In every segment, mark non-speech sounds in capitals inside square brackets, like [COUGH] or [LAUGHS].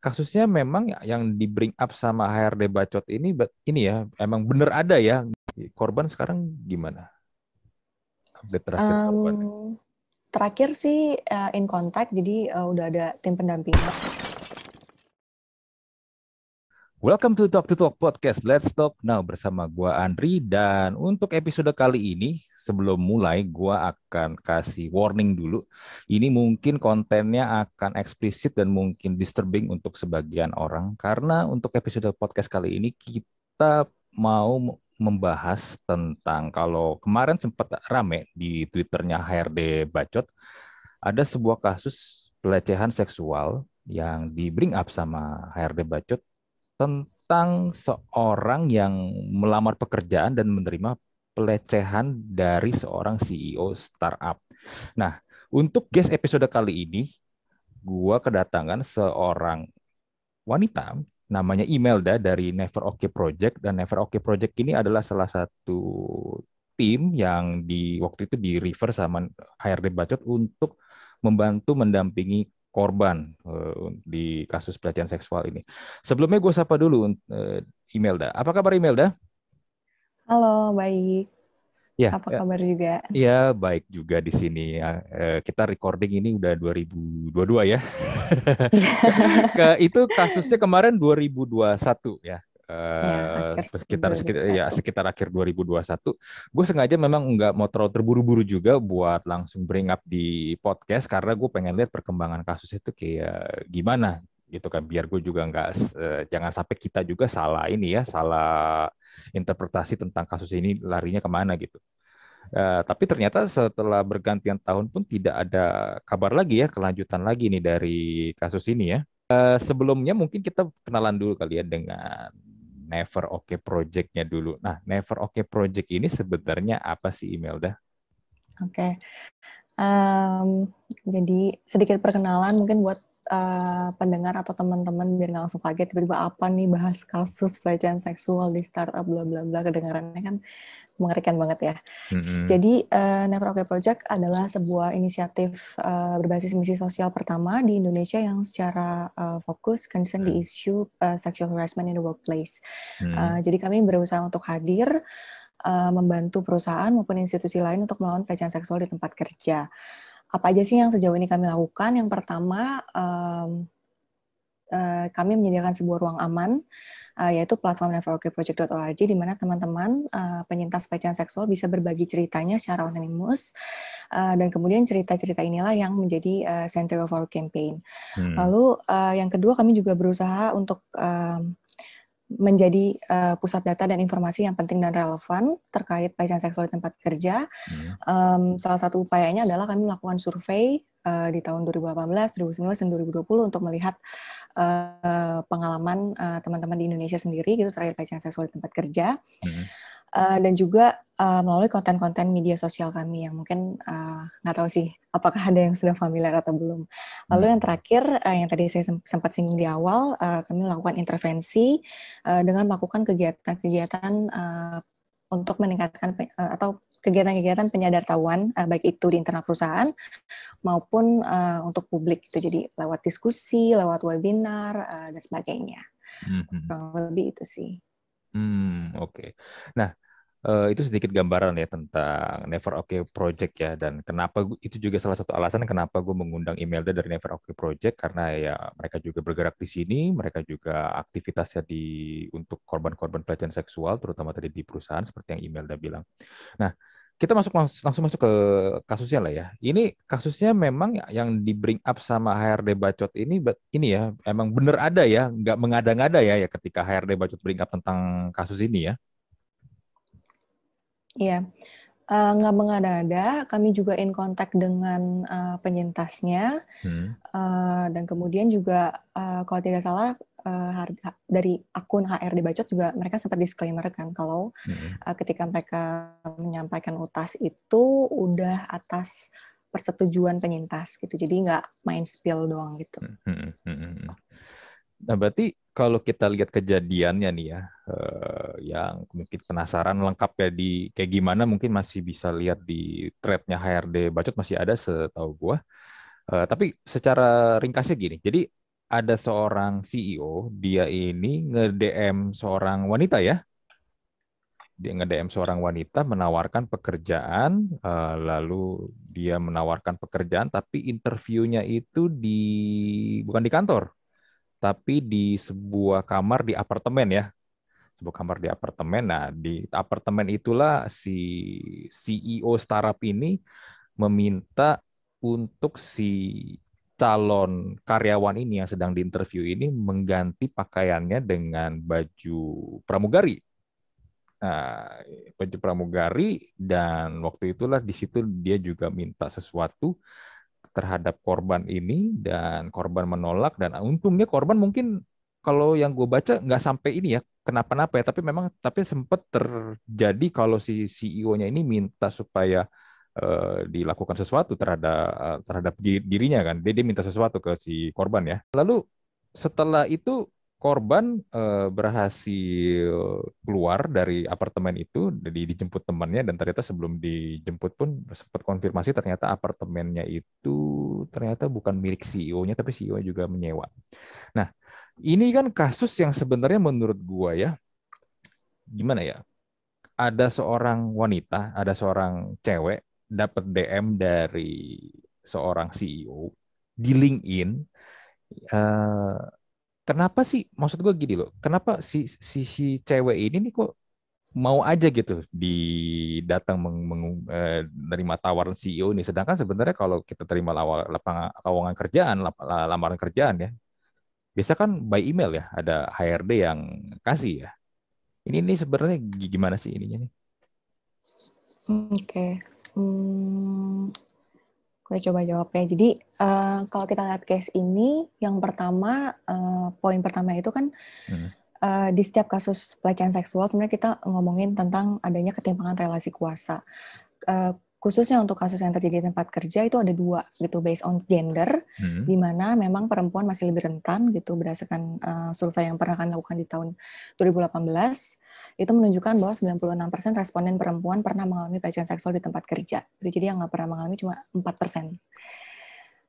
kasusnya memang yang di bring up sama HRD Bacot ini ini ya emang bener ada ya korban sekarang gimana? Update terakhir um, korban. Terakhir sih uh, in contact jadi uh, udah ada tim pendampingan Welcome to Talk to Talk Podcast. Let's Talk Now bersama gua Andri dan untuk episode kali ini sebelum mulai gua akan kasih warning dulu. Ini mungkin kontennya akan eksplisit dan mungkin disturbing untuk sebagian orang karena untuk episode podcast kali ini kita mau membahas tentang kalau kemarin sempat rame di Twitternya HRD Bacot ada sebuah kasus pelecehan seksual yang di bring up sama HRD Bacot tentang seorang yang melamar pekerjaan dan menerima pelecehan dari seorang CEO startup. Nah, untuk guest episode kali ini, gua kedatangan seorang wanita namanya Imelda dari Never Okay Project dan Never Okay Project ini adalah salah satu tim yang di waktu itu di refer sama HRD Bacot untuk membantu mendampingi korban uh, di kasus pelecehan seksual ini. Sebelumnya gue sapa dulu uh, Imelda. Apa kabar Imelda? Halo, baik. Ya, apa ya. kabar juga? Iya, baik juga di sini. Ya. Kita recording ini udah 2022 ya. Iya. [LAUGHS] Ke, itu kasusnya kemarin 2021 ya. Uh, sekitar sekitar ya sekitar akhir 2021 gue sengaja memang nggak mau terlalu terburu-buru juga buat langsung bring up di podcast karena gue pengen lihat perkembangan kasus itu kayak gimana gitu kan. Biar gue juga nggak uh, jangan sampai kita juga salah ini ya salah interpretasi tentang kasus ini larinya ke mana gitu. Uh, tapi ternyata setelah bergantian tahun pun tidak ada kabar lagi ya kelanjutan lagi nih dari kasus ini ya. Uh, sebelumnya mungkin kita kenalan dulu kali ya dengan Never Okay Project-nya dulu. Nah, Never Okay Project ini sebenarnya apa sih Imelda? Oke, okay. um, jadi sedikit perkenalan mungkin buat uh, pendengar atau teman-teman biar nggak langsung kaget tiba-tiba apa nih bahas kasus pelecehan seksual di startup bla bla bla kedengarannya kan mengerikan banget ya. Mm-hmm. Jadi uh, Never Okay Project adalah sebuah inisiatif uh, berbasis misi sosial pertama di Indonesia yang secara uh, fokus concern mm-hmm. di isu uh, sexual harassment in the workplace. Mm-hmm. Uh, jadi kami berusaha untuk hadir uh, membantu perusahaan maupun institusi lain untuk melawan pelecehan seksual di tempat kerja apa aja sih yang sejauh ini kami lakukan? Yang pertama, um, uh, kami menyediakan sebuah ruang aman, uh, yaitu platform neverokayproject.org, di mana teman-teman uh, penyintas pelecehan seksual bisa berbagi ceritanya secara anonimus, uh, dan kemudian cerita-cerita inilah yang menjadi uh, center of our campaign. Hmm. Lalu uh, yang kedua, kami juga berusaha untuk um, menjadi uh, pusat data dan informasi yang penting dan relevan terkait pelecehan seksual di tempat kerja. Hmm. Um, salah satu upayanya adalah kami melakukan survei uh, di tahun 2018, 2019, dan 2020 untuk melihat uh, pengalaman teman-teman uh, di Indonesia sendiri gitu terkait pelecehan seksual di tempat kerja. Hmm uh, dan juga uh, melalui konten-konten media sosial kami yang mungkin uh, nggak tahu sih apakah ada yang sudah familiar atau belum. Lalu yang hmm. terakhir uh, yang tadi saya sempat singgung di awal, uh, kami melakukan intervensi uh, dengan melakukan kegiatan-kegiatan uh, untuk meningkatkan uh, atau kegiatan-kegiatan penyadartahuan uh, baik itu di internal perusahaan maupun uh, untuk publik itu jadi lewat diskusi, lewat webinar uh, dan sebagainya. Mm -hmm. Lebih itu sih. Hmm, oke. Okay. Nah, uh, itu sedikit gambaran ya tentang Never Okay Project ya dan kenapa itu juga salah satu alasan kenapa gue mengundang Imelda dari Never Okay Project karena ya mereka juga bergerak di sini, mereka juga aktivitasnya di untuk korban-korban pelecehan seksual terutama tadi di perusahaan seperti yang Imelda bilang. Nah, kita masuk langsung masuk ke kasusnya lah ya. Ini kasusnya memang yang di bring up sama HRD Bacot ini ini ya emang bener ada ya, nggak mengada-ngada ya ya ketika HRD Bacot bring up tentang kasus ini ya. Iya. Uh, nggak mengada-ada, kami juga in contact dengan uh, penyintasnya, hmm. uh, dan kemudian juga uh, kalau tidak salah uh, harga, dari akun HRD Bacot juga mereka sempat disclaimer kan kalau hmm. uh, ketika mereka menyampaikan utas itu udah atas persetujuan penyintas gitu jadi nggak main spill doang gitu. Hmm. Hmm. hmm. Nah berarti kalau kita lihat kejadiannya nih ya, uh, yang mungkin penasaran lengkap ya di kayak gimana mungkin masih bisa lihat di threadnya HRD Bacot masih ada setahu gua. Uh, tapi secara ringkasnya gini, jadi ada seorang CEO, dia ini nge-DM seorang wanita ya. Dia nge-DM seorang wanita menawarkan pekerjaan, uh, lalu dia menawarkan pekerjaan, tapi interviewnya itu di bukan di kantor, tapi di sebuah kamar di apartemen ya, sebuah kamar di apartemen. Nah, di apartemen itulah si CEO startup ini meminta untuk si calon karyawan ini yang sedang diinterview ini mengganti pakaiannya dengan baju pramugari. Nah, baju pramugari dan waktu itulah di situ dia juga minta sesuatu terhadap korban ini dan korban menolak dan untungnya korban mungkin kalau yang gue baca nggak sampai ini ya kenapa-napa ya tapi memang tapi sempat terjadi kalau si CEO-nya ini minta supaya uh, dilakukan sesuatu terhadap uh, terhadap dirinya kan dia, dia minta sesuatu ke si korban ya lalu setelah itu korban uh, berhasil keluar dari apartemen itu di, dijemput temannya dan ternyata sebelum dijemput pun sempat konfirmasi ternyata apartemennya itu ternyata bukan milik CEO-nya tapi CEO juga menyewa. Nah, ini kan kasus yang sebenarnya menurut gua ya gimana ya? Ada seorang wanita, ada seorang cewek dapat DM dari seorang CEO di LinkedIn. Uh, kenapa sih? Maksud gua gini loh. Kenapa si si, si cewek ini nih kok mau aja gitu di datang meng, meng, eh, menerima tawaran CEO ini. Sedangkan sebenarnya kalau kita terima lapangan lowongan kerjaan, lamaran kerjaan ya, biasa kan by email ya, ada HRD yang kasih ya. Ini ini sebenarnya gimana sih ininya nih? Oke, okay. Hmm, gue coba jawabnya. Jadi uh, kalau kita lihat case ini, yang pertama uh, poin pertama itu kan hmm. uh, di setiap kasus pelecehan seksual sebenarnya kita ngomongin tentang adanya ketimpangan relasi kuasa. Uh, khususnya untuk kasus yang terjadi di tempat kerja itu ada dua gitu based on gender hmm. di mana memang perempuan masih lebih rentan gitu berdasarkan uh, survei yang pernah kami lakukan di tahun 2018 itu menunjukkan bahwa 96% responden perempuan pernah mengalami pelecehan seksual di tempat kerja. Itu jadi yang nggak pernah mengalami cuma 4%.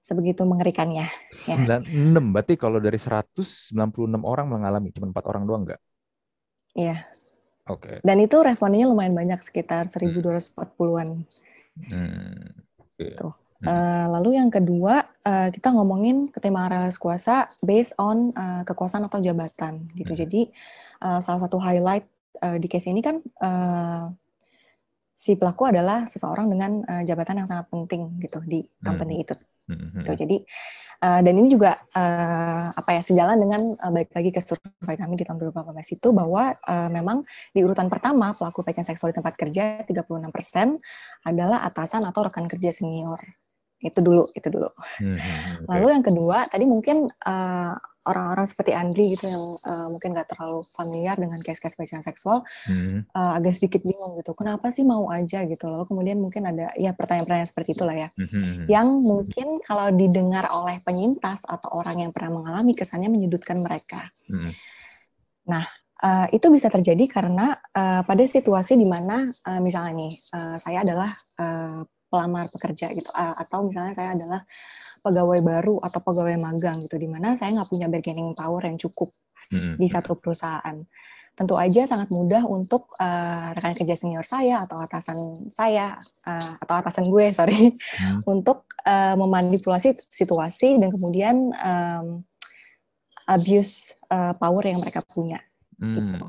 Sebegitu mengerikannya. Ya. 96 berarti kalau dari 196 orang mengalami cuma empat orang doang nggak? Iya. Oke. Okay. Dan itu respondennya lumayan banyak sekitar 1240-an. Hmm. Okay. Tuh. Uh, lalu yang kedua uh, kita ngomongin ketimpangan relasi kuasa based on uh, kekuasaan atau jabatan gitu. Hmm. Jadi uh, salah satu highlight uh, di case ini kan uh, si pelaku adalah seseorang dengan uh, jabatan yang sangat penting gitu di company hmm. itu. Hmm. Gitu. Jadi uh, dan ini juga uh, apa ya sejalan dengan uh, baik lagi ke survei kami di tahun 2018 itu bahwa uh, memang di urutan pertama pelaku pelecehan seksual di tempat kerja 36% adalah atasan atau rekan kerja senior. Itu dulu, itu dulu. Hmm, okay. Lalu yang kedua, tadi mungkin uh, orang-orang seperti Andri gitu yang uh, mungkin nggak terlalu familiar dengan case-case pelecehan seksual hmm. uh, agak sedikit bingung gitu kenapa sih mau aja gitu lalu kemudian mungkin ada ya pertanyaan-pertanyaan seperti itulah ya hmm. hmm, hmm. yang mungkin kalau didengar oleh penyintas atau orang yang pernah mengalami kesannya menyudutkan mereka hmm. nah uh, itu bisa terjadi karena uh, pada situasi di mana uh, misalnya nih uh, saya adalah uh, pelamar pekerja gitu uh, atau misalnya saya adalah pegawai baru atau pegawai magang gitu, di mana saya nggak punya bargaining power yang cukup hmm. di satu perusahaan. Tentu aja sangat mudah untuk uh, rekan kerja senior saya atau atasan saya uh, atau atasan gue, [LAUGHS] sorry, hmm. untuk uh, memanipulasi situasi dan kemudian um, abuse uh, power yang mereka punya. Hmm. Gitu.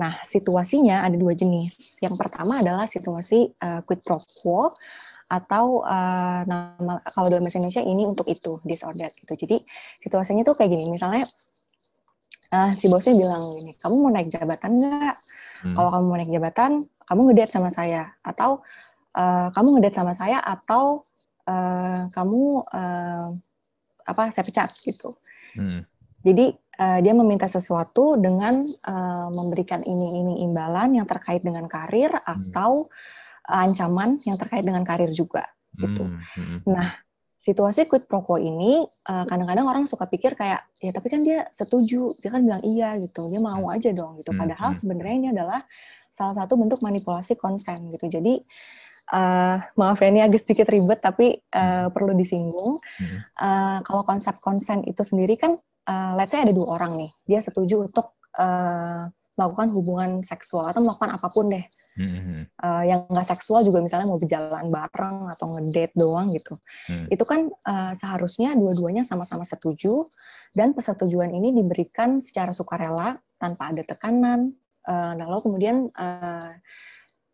Nah, situasinya ada dua jenis. Yang pertama adalah situasi uh, quid pro quo atau uh, nama kalau dalam bahasa Indonesia ini untuk itu disorder gitu. Jadi situasinya tuh kayak gini, misalnya uh, si bosnya bilang gini, kamu mau naik jabatan nggak? Hmm. Kalau kamu mau naik jabatan, kamu ngedate sama saya atau uh, kamu ngedate sama saya atau uh, kamu uh, apa saya pecat gitu. Hmm. Jadi uh, dia meminta sesuatu dengan uh, memberikan ini ini imbalan yang terkait dengan karir hmm. Ancaman yang terkait dengan karir juga gitu. Hmm, hmm, hmm. Nah, situasi quid pro quo ini kadang kadang-kadang orang suka pikir kayak ya tapi kan dia setuju, dia kan bilang iya gitu, dia mau aja dong gitu. Padahal sebenarnya ini adalah salah satu bentuk manipulasi konsen gitu. Jadi uh, maaf ya ini agak sedikit ribet tapi uh, perlu disinggung. Hmm. Uh, kalau konsep konsen itu sendiri kan, uh, let's say ada dua orang nih, dia setuju untuk uh, melakukan hubungan seksual atau melakukan apa pun deh. Hmm. Uh, yang nggak seksual juga misalnya mau berjalan bareng atau ngedate doang gitu. Hmm. Itu kan uh, seharusnya dua-duanya sama-sama setuju dan persetujuan ini diberikan secara sukarela tanpa ada tekanan. Uh, lalu kemudian uh,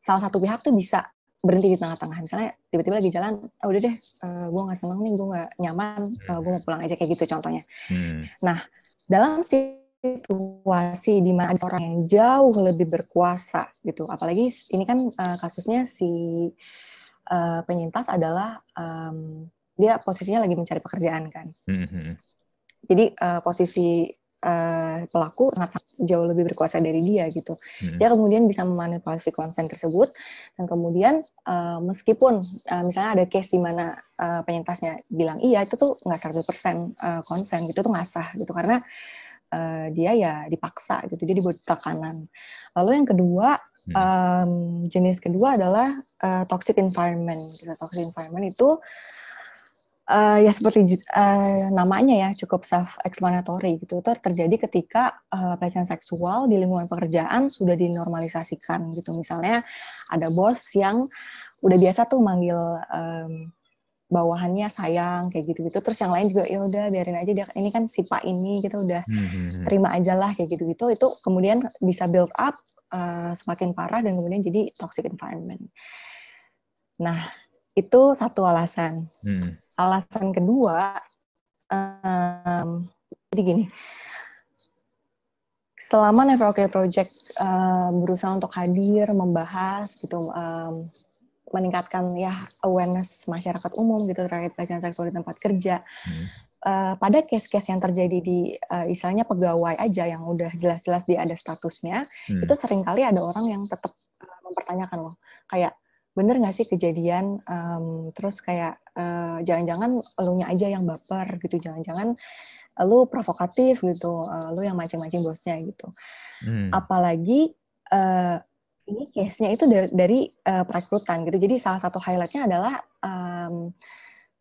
salah satu pihak tuh bisa berhenti di tengah-tengah. Misalnya tiba-tiba lagi jalan, oh, udah deh, uh, gue nggak seneng nih, gue nggak nyaman, uh, gue mau pulang aja kayak gitu contohnya. Hmm. Nah, dalam situasi di mana ada orang yang jauh lebih berkuasa gitu, apalagi ini kan uh, kasusnya si uh, penyintas adalah um, dia posisinya lagi mencari pekerjaan kan. Hmm. Jadi uh, posisi uh, pelaku sangat, sangat jauh lebih berkuasa dari dia gitu. Hmm. Dia kemudian bisa memanipulasi konsen tersebut dan kemudian uh, meskipun uh, misalnya ada case di mana uh, penyintasnya bilang iya itu tuh nggak 100% uh, konsen gitu tuh nggak sah gitu karena uh, dia ya dipaksa gitu dia dibuat tekanan. Lalu yang kedua hmm. um, jenis kedua adalah uh, toxic environment. Gitu. Toxic environment itu uh, ya seperti uh, namanya ya cukup self explanatory gitu itu terjadi ketika uh, pelecehan seksual di lingkungan pekerjaan sudah dinormalisasikan gitu misalnya ada bos yang udah biasa tuh manggil um, bawahannya sayang kayak gitu gitu terus yang lain juga ya udah biarin aja dia ini kan si pak ini kita udah hmm, hmm, hmm. terima aja lah kayak gitu gitu itu kemudian bisa build up uh, semakin parah dan kemudian jadi toxic environment. Nah itu satu alasan. Hmm. Alasan kedua, um, jadi gini, selama Never Okay Project uh, berusaha untuk hadir, membahas gitu, um, meningkatkan ya awareness masyarakat umum gitu terkait pelecehan seksual di tempat kerja. Hmm. Uh, pada case-case yang terjadi di uh, istilahnya pegawai aja yang udah jelas-jelas dia ada statusnya, hmm. itu sering kali ada orang yang tetap uh, mempertanyakan loh, kayak bener nggak sih kejadian um, terus kayak uh, jangan-jangan elunya aja yang baper gitu jangan-jangan lu provokatif gitu uh, lu yang mancing-mancing bosnya gitu hmm. apalagi uh, ini case-nya itu dari, dari uh, perekrutan gitu jadi salah satu highlightnya adalah um,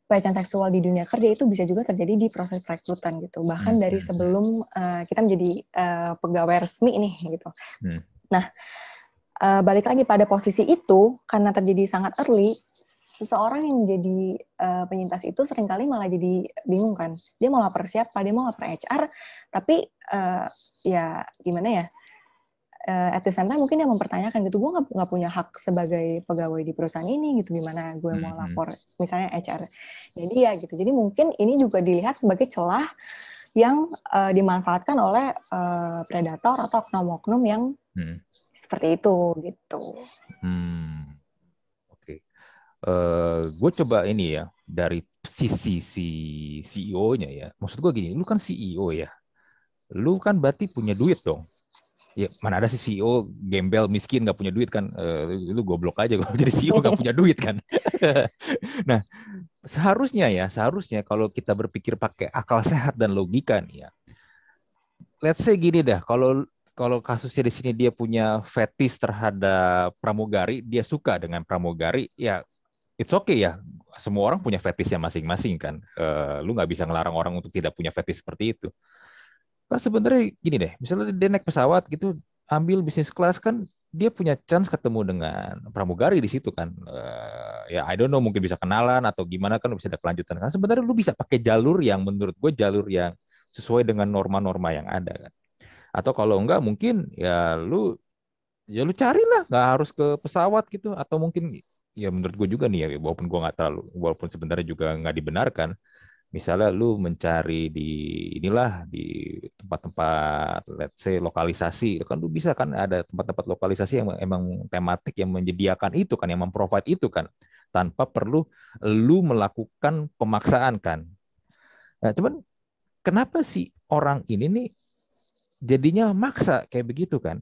pelecehan seksual di dunia kerja itu bisa juga terjadi di proses perekrutan gitu bahkan hmm. dari hmm. sebelum uh, kita menjadi uh, pegawai resmi nih gitu hmm. nah uh, balik lagi pada posisi itu karena terjadi sangat early seseorang yang menjadi uh, penyintas itu sering kali malah jadi bingung kan dia mau lapor siapa dia mau lapor HR tapi uh, ya gimana ya uh, at the same time mungkin dia mempertanyakan gitu gue nggak punya hak sebagai pegawai di perusahaan ini gitu gimana gue mau lapor misalnya HR jadi ya gitu jadi mungkin ini juga dilihat sebagai celah yang uh, dimanfaatkan oleh uh, predator atau oknum-oknum yang hmm seperti itu gitu. Hmm. Oke. Okay. Uh, eh, gue coba ini ya dari sisi si CEO-nya ya. Maksud gue gini, lu kan CEO ya. Lu kan berarti punya duit dong. Ya mana ada si CEO gembel miskin nggak punya duit kan? Uh, lu goblok aja kalau [LAUGHS] jadi CEO nggak punya duit kan. [LAUGHS] nah seharusnya ya seharusnya kalau kita berpikir pakai akal sehat dan logika nih ya. Let's say gini dah, kalau kalau kasusnya di sini dia punya fetis terhadap pramugari, dia suka dengan pramugari, ya it's okay ya. Semua orang punya fetisnya masing-masing kan. Uh, lu nggak bisa ngelarang orang untuk tidak punya fetis seperti itu. Kan sebenarnya gini deh, misalnya dia naik pesawat gitu, ambil bisnis kelas kan dia punya chance ketemu dengan pramugari di situ kan. Uh, ya I don't know mungkin bisa kenalan atau gimana kan bisa ada kelanjutan kan. Sebenarnya lu bisa pakai jalur yang menurut gue jalur yang sesuai dengan norma-norma yang ada kan atau kalau enggak mungkin ya lu ya lu carilah nggak harus ke pesawat gitu atau mungkin ya menurut gue juga nih ya walaupun gue nggak terlalu walaupun sebenarnya juga nggak dibenarkan misalnya lu mencari di inilah di tempat-tempat let's say lokalisasi kan lu bisa kan ada tempat-tempat lokalisasi yang emang tematik yang menyediakan itu kan yang memprovide itu kan tanpa perlu lu melakukan pemaksaan kan. Nah cuman kenapa sih orang ini nih jadinya maksa kayak begitu kan?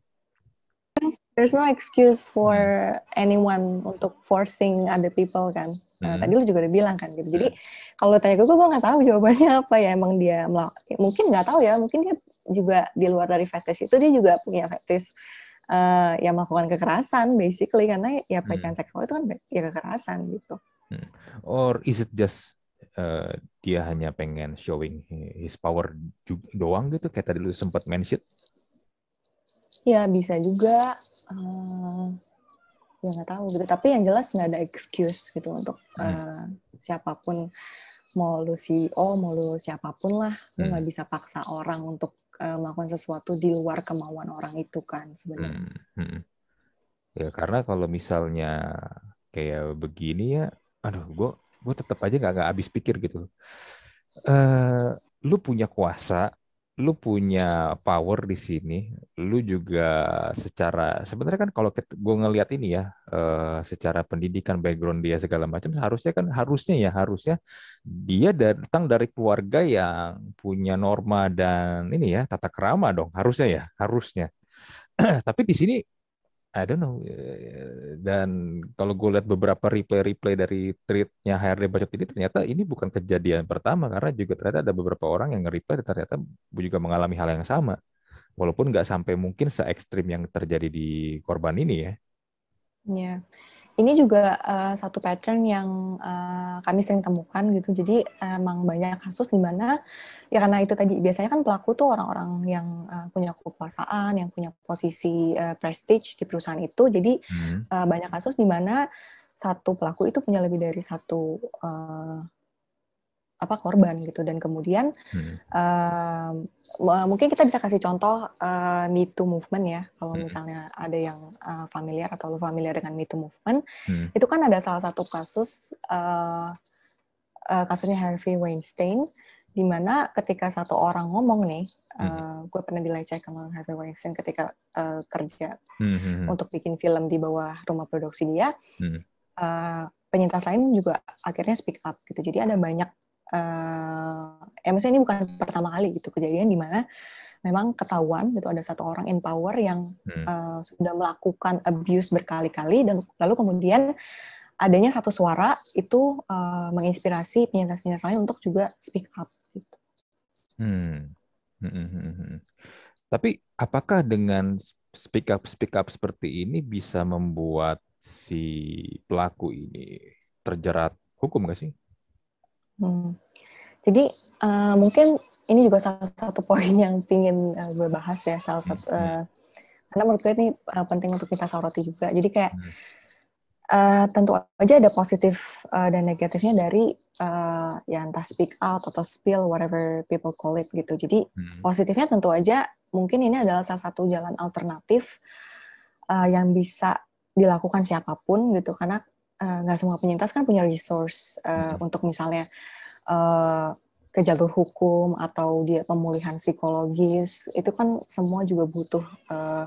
There's no excuse for hmm. anyone untuk forcing other people kan Nah, hmm. tadi lu juga udah bilang kan gitu. Jadi hmm. kalau tanya ke gue, gue nggak tahu jawabannya [LAUGHS] apa ya. Emang dia mungkin nggak tahu ya. Mungkin dia juga di luar dari fetish itu dia juga punya fetish uh, ya melakukan kekerasan basically karena ya pelecehan hmm. seksual itu kan ya kekerasan gitu. Hmm. Or is it just uh, dia hanya pengen showing his power doang gitu kayak tadi lu sempat mention? Ya bisa juga. Uh, ya nggak tahu gitu. Tapi yang jelas nggak ada excuse gitu untuk hmm. uh, siapa pun mau lu CEO, mau lu siapa pun lah, hmm. lu nggak bisa paksa orang untuk uh, melakukan sesuatu di luar kemauan orang itu kan sebenarnya. Hmm, hmm. Ya karena kalau misalnya kayak begini ya, aduh, gue gue tetap aja nggak nggak habis pikir gitu. Uh, lu punya kuasa, lu punya power di sini, lu juga secara sebenarnya kan kalau gue ngelihat ini ya, uh, secara pendidikan background dia segala macam, harusnya kan harusnya ya harusnya dia datang dari keluarga yang punya norma dan ini ya tata kerama dong, harusnya ya harusnya. [CLEARS THROAT] Tapi di sini I don't know. Eh, dan kalau gue lihat beberapa replay-replay dari tweetnya HRD Bacot ini, ternyata ini bukan kejadian pertama karena juga ternyata ada beberapa orang yang nge-reply dan ternyata juga mengalami hal yang sama. Walaupun nggak sampai mungkin se ekstrim yang terjadi di korban ini ya. Ya, ini juga uh, satu pattern yang uh, kami sering temukan gitu. Jadi emang banyak kasus di mana ya karena itu tadi biasanya kan pelaku tuh orang-orang yang uh, punya kekuasaan, yang punya posisi uh, prestige di perusahaan itu. Jadi hmm. uh, banyak kasus di mana satu pelaku itu punya lebih dari satu uh, apa korban gitu dan kemudian hmm. uh, mungkin kita bisa kasih contoh uh, Me Too movement ya kalau hmm. misalnya ada yang uh, familiar atau lu familiar dengan Me Too movement hmm. itu kan ada salah satu kasus uh, uh, kasusnya Harvey Weinstein di mana ketika satu orang ngomong nih hmm. uh, gue pernah dilecehkan sama Harvey Weinstein ketika uh, kerja hmm, hmm, hmm. untuk bikin film di bawah rumah produksi dia hmm. uh, penyintas lain juga akhirnya speak up gitu jadi ada banyak uh, ya maksudnya ini bukan pertama kali gitu kejadian di mana memang ketahuan gitu ada satu orang in power yang hmm. uh, sudah melakukan abuse berkali-kali dan lalu kemudian adanya satu suara itu uh, menginspirasi penyintas-penyintas lain untuk juga speak up gitu. Hmm. Hmm, hmm, hmm. hmm. Tapi apakah dengan speak up speak up seperti ini bisa membuat si pelaku ini terjerat hukum gak sih? Hmm. Jadi uh, mungkin ini juga salah satu poin yang ingin uh, gue bahas ya salah satu uh, karena menurut gue ini uh, penting untuk kita soroti juga. Jadi kayak uh, tentu aja ada positif uh, dan negatifnya dari uh, ya entah speak out atau spill whatever people call it gitu. Jadi hmm. positifnya tentu aja mungkin ini adalah salah satu jalan alternatif uh, yang bisa dilakukan siapa pun gitu karena nggak uh, semua penyintas kan punya resource uh, hmm. untuk misalnya uh, ke jalur hukum atau dia pemulihan psikologis. Itu kan semua juga butuh uh,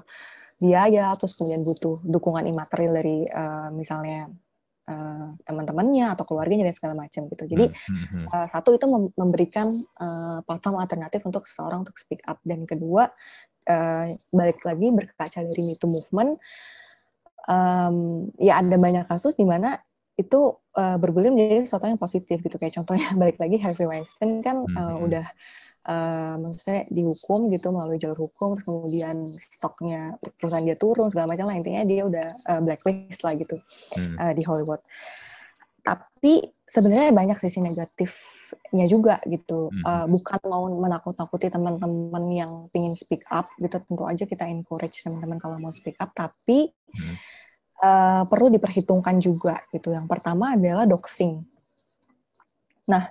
biaya terus kemudian butuh dukungan imaterial dari uh, misalnya uh, teman-temannya atau keluarganya dan segala macam gitu. Jadi uh, satu itu memberikan uh, platform alternatif untuk seseorang untuk speak up. Dan kedua uh, balik lagi berkaca dari Me Too movement um, ya ada banyak kasus di mana itu uh, bergulir menjadi sesuatu yang positif gitu kayak contohnya [LAUGHS] balik lagi Harvey Weinstein kan uh, hmm. udah uh, maksudnya dihukum gitu melalui jalur hukum terus kemudian stoknya perusahaan dia turun segala macam lah intinya dia udah uh, blacklist lah gitu hmm. uh, di Hollywood tapi sebenarnya banyak sisi negatifnya juga gitu hmm. uh, bukan mau menakut-nakuti teman-teman yang pingin speak up gitu tentu aja kita encourage teman-teman kalau mau speak up tapi hmm uh, perlu diperhitungkan juga gitu. Yang pertama adalah doxing. Nah,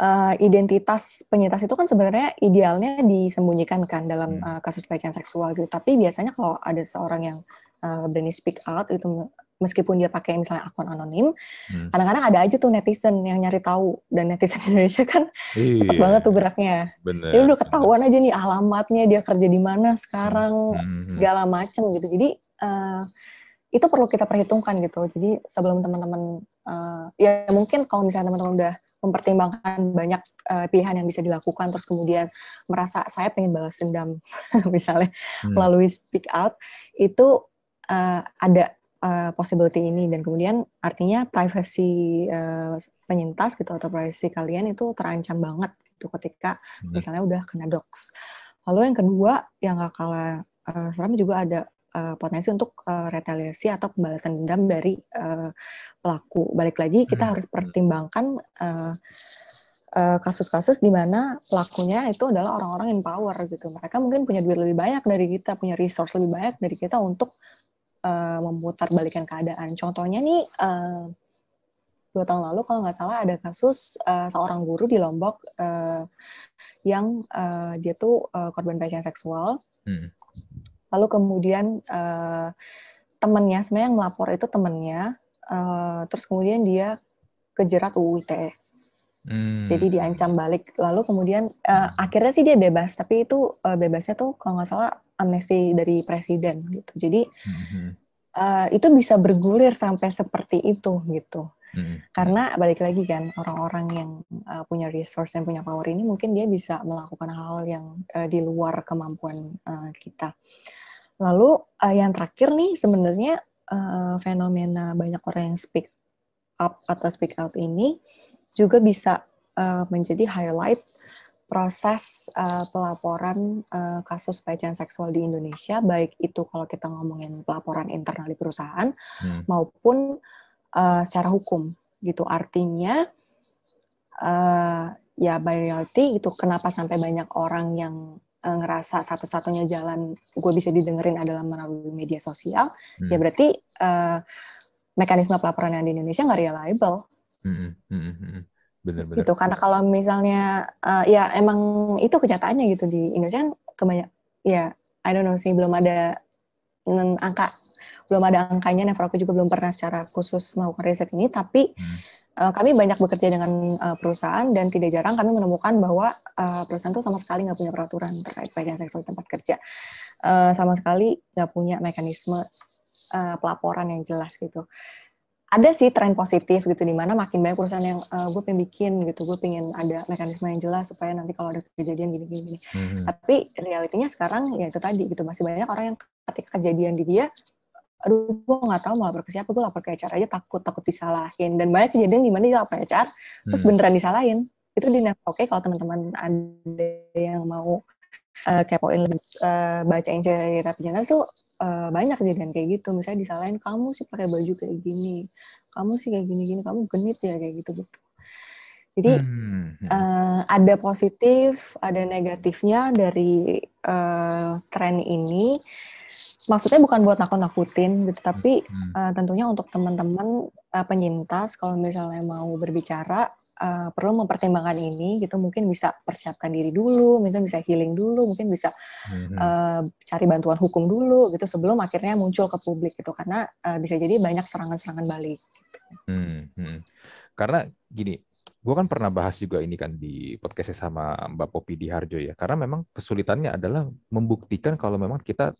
uh, identitas penyintas itu kan sebenarnya idealnya disembunyikan kan dalam uh, kasus pelecehan seksual gitu. Tapi biasanya kalau ada seorang yang uh, berani speak out itu meskipun dia pakai misalnya akun anonim, hmm. kadang-kadang ada aja tuh netizen yang nyari tahu dan netizen [LAUGHS] Indonesia kan iya. cepet banget tuh geraknya. Bener. Dia udah ketahuan aja nih alamatnya dia kerja di mana sekarang hmm. hmm. segala macam gitu. Jadi uh, itu perlu kita perhitungkan gitu. Jadi sebelum teman-teman uh, ya mungkin kalau misalnya teman-teman udah mempertimbangkan banyak uh, pilihan yang bisa dilakukan terus kemudian merasa saya pengen balas dendam [LAUGHS] misalnya hmm. melalui speak out itu uh, ada uh, possibility ini dan kemudian artinya privacy uh, penyintas gitu atau privacy kalian itu terancam banget gitu ketika hmm. misalnya udah kena dox. Lalu yang kedua yang gak kalah uh, seram juga ada uh, potensi untuk uh, retaliasi atau pembalasan dendam dari uh, pelaku. Balik lagi kita hmm. harus pertimbangkan uh, kasus-kasus di mana pelakunya itu adalah orang-orang in power gitu. Mereka mungkin punya duit lebih banyak dari kita, punya resource lebih banyak dari kita untuk uh, memutar balikan keadaan. Contohnya nih uh, dua tahun lalu kalau nggak salah ada kasus uh, seorang guru di Lombok uh, yang uh, dia tuh uh, korban pelecehan seksual. Hmm. Lalu kemudian uh, temannya sebenarnya yang melapor itu temannya, uh, terus kemudian dia kejerat UU ITE. Hmm. Jadi diancam balik. Lalu kemudian uh, akhirnya sih dia bebas, tapi itu uh, bebasnya tuh kalau nggak salah amnesti dari presiden gitu. Jadi hmm. uh, itu bisa bergulir sampai seperti itu gitu. Hmm. Karena balik lagi kan orang-orang yang uh, punya resource dan punya power ini mungkin dia bisa melakukan hal yang uh, di luar kemampuan uh, kita. Lalu uh, yang terakhir nih sebenarnya uh, fenomena banyak orang yang speak up atau speak out ini juga bisa uh, menjadi highlight proses uh, pelaporan uh, kasus pelecehan seksual di Indonesia, baik itu kalau kita ngomongin pelaporan internal di perusahaan hmm. maupun uh, secara hukum gitu. Artinya uh, ya by reality itu kenapa sampai banyak orang yang uh, ngerasa satu-satunya jalan gue bisa didengerin adalah melalui media sosial, hmm. ya berarti uh, mekanisme pelaporan yang di Indonesia nggak reliable. Hmm, hmm, hmm, hmm benar-benar gitu karena kalau misalnya uh, ya emang itu kenyataannya gitu di Indonesia kan kebanyak ya I don't know sih belum ada angka belum ada angkanya Never aku juga belum pernah secara khusus melakukan riset ini tapi hmm. uh, kami banyak bekerja dengan uh, perusahaan dan tidak jarang kami menemukan bahwa uh, perusahaan itu sama sekali nggak punya peraturan terkait pelecehan seksual di tempat kerja. Uh, sama sekali nggak punya mekanisme uh, pelaporan yang jelas gitu ada sih tren positif gitu di mana makin banyak perusahaan yang uh, gue pengen bikin gitu gue pengen ada mekanisme yang jelas supaya nanti kalau ada kejadian gini gini, hmm. tapi realitinya sekarang ya itu tadi gitu masih banyak orang yang ketika kejadian di dia aduh gue nggak tahu mau lapor ke siapa gue lapor ke HR aja takut takut disalahin dan banyak kejadian di mana dia lapor ke HR terus hmm. beneran disalahin itu di oke okay, kalau teman-teman ada yang mau uh, kepoin lebih uh, bacain cerita penjelasan tuh uh, banyak kejadian kayak gitu. Misalnya disalahin kamu sih pakai baju kayak gini. Kamu sih kayak gini gini kamu genit ya kayak gitu gitu. Jadi hmm. uh, ada positif ada negatifnya dari uh, tren ini. Maksudnya bukan buat nakut-nakutin gitu tapi uh, tentunya untuk teman-teman uh, penyintas kalau misalnya mau berbicara uh, perlu mempertimbangkan ini gitu. Mungkin bisa persiapkan diri dulu mungkin bisa healing dulu mungkin bisa uh, cari bantuan hukum dulu gitu sebelum akhirnya muncul ke publik gitu. Karena uh, bisa jadi banyak serangan-serangan balik gitu. hmm, hmm. karena gini gue kan pernah bahas juga ini kan di podcastnya sama Mbak Popi di Harjo ya. Karena memang kesulitannya adalah membuktikan kalau memang kita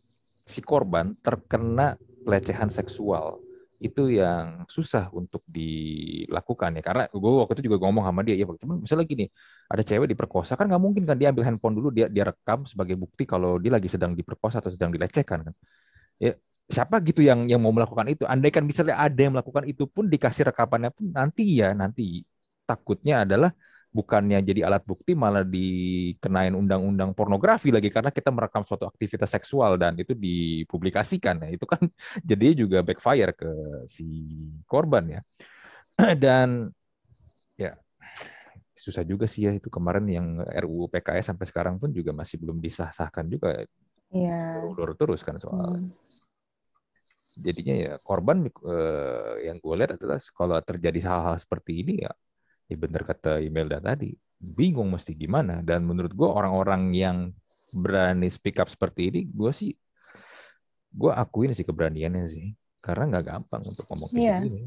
si korban terkena pelecehan seksual itu yang susah untuk dilakukan ya. Karena gue waktu itu juga ngomong sama dia ya cuman misalnya gini ada cewek diperkosa kan nggak mungkin kan dia ambil handphone dulu dia dia rekam sebagai bukti kalau dia lagi sedang diperkosa atau sedang dilecehkan kan. Ya siapa gitu yang yang mau melakukan itu? Andai kan misalnya ada yang melakukan itu pun dikasih rekamannya pun nanti ya nanti takutnya adalah bukannya jadi alat bukti malah dikenain undang-undang pornografi lagi karena kita merekam suatu aktivitas seksual dan itu dipublikasikan. Ya itu kan [LAUGHS] jadi juga backfire ke si korban ya. [CLEARS THROAT] Dan ya susah juga sih ya itu. Kemarin yang RUU PKS sampai sekarang pun juga masih belum disah-sahkan juga. Ya. ulur terus kan soal. Hmm. jadinya ya korban eh, yang gue lihat adalah kalau terjadi hal-hal seperti ini ya ya bener kata Imelda tadi, bingung mesti gimana. Dan menurut gue orang-orang yang berani speak up seperti ini, gue sih, gue akuin sih keberaniannya sih. Karena nggak gampang untuk ngomong kayak yeah. gini.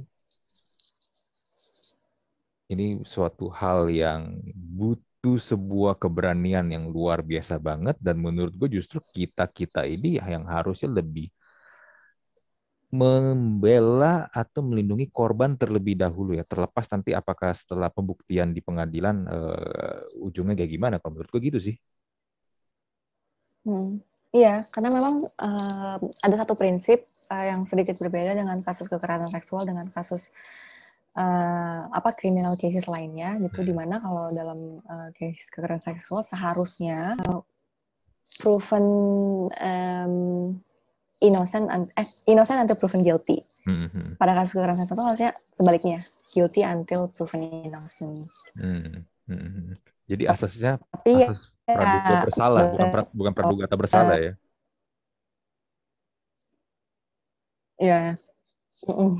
Ini suatu hal yang butuh sebuah keberanian yang luar biasa banget dan menurut gue justru kita kita ini yang harusnya lebih membela atau melindungi korban terlebih dahulu ya terlepas nanti apakah setelah pembuktian di pengadilan uh, ujungnya kayak gimana kalau menurutku gitu sih hmm. iya karena memang uh, ada satu prinsip uh, yang sedikit berbeda dengan kasus kekerasan seksual dengan kasus uh, apa criminal cases lainnya gitu hmm. di mana kalau dalam uh, case kekerasan seksual seharusnya uh, proven um, innocent eh innocent until proven guilty. Hmm. Pada kasus kekerasan seksual harusnya sebaliknya, guilty until proven innocent. Hmm. Hmm. Jadi asasnya Tapi asas praduga ya, bersalah, bukan pra, bukan praduga tak bersalah ya. ya, mm-mm.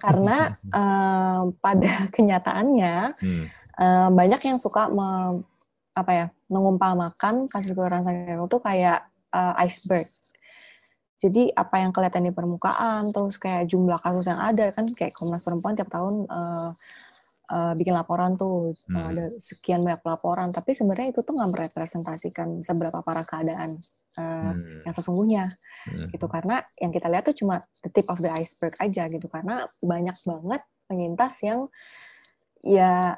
karena [LAUGHS] eh, pada [LAUGHS] kenyataannya Hmm. eh, banyak yang suka me- apa ya mengumpamakan kasus kekerasan seksual itu kayak eh, iceberg. Jadi apa yang kelihatan di permukaan, terus kayak jumlah kasus yang ada kan kayak Komnas Perempuan tiap tahun eh, eh, bikin laporan tuh eh, Hmm. ada sekian banyak laporan, tapi sebenarnya itu tuh nggak merepresentasikan seberapa parah keadaan eh, Hmm. yang sesungguhnya Hmm. gitu karena yang kita lihat tuh cuma the tip of the iceberg aja gitu karena banyak banget penyintas yang ya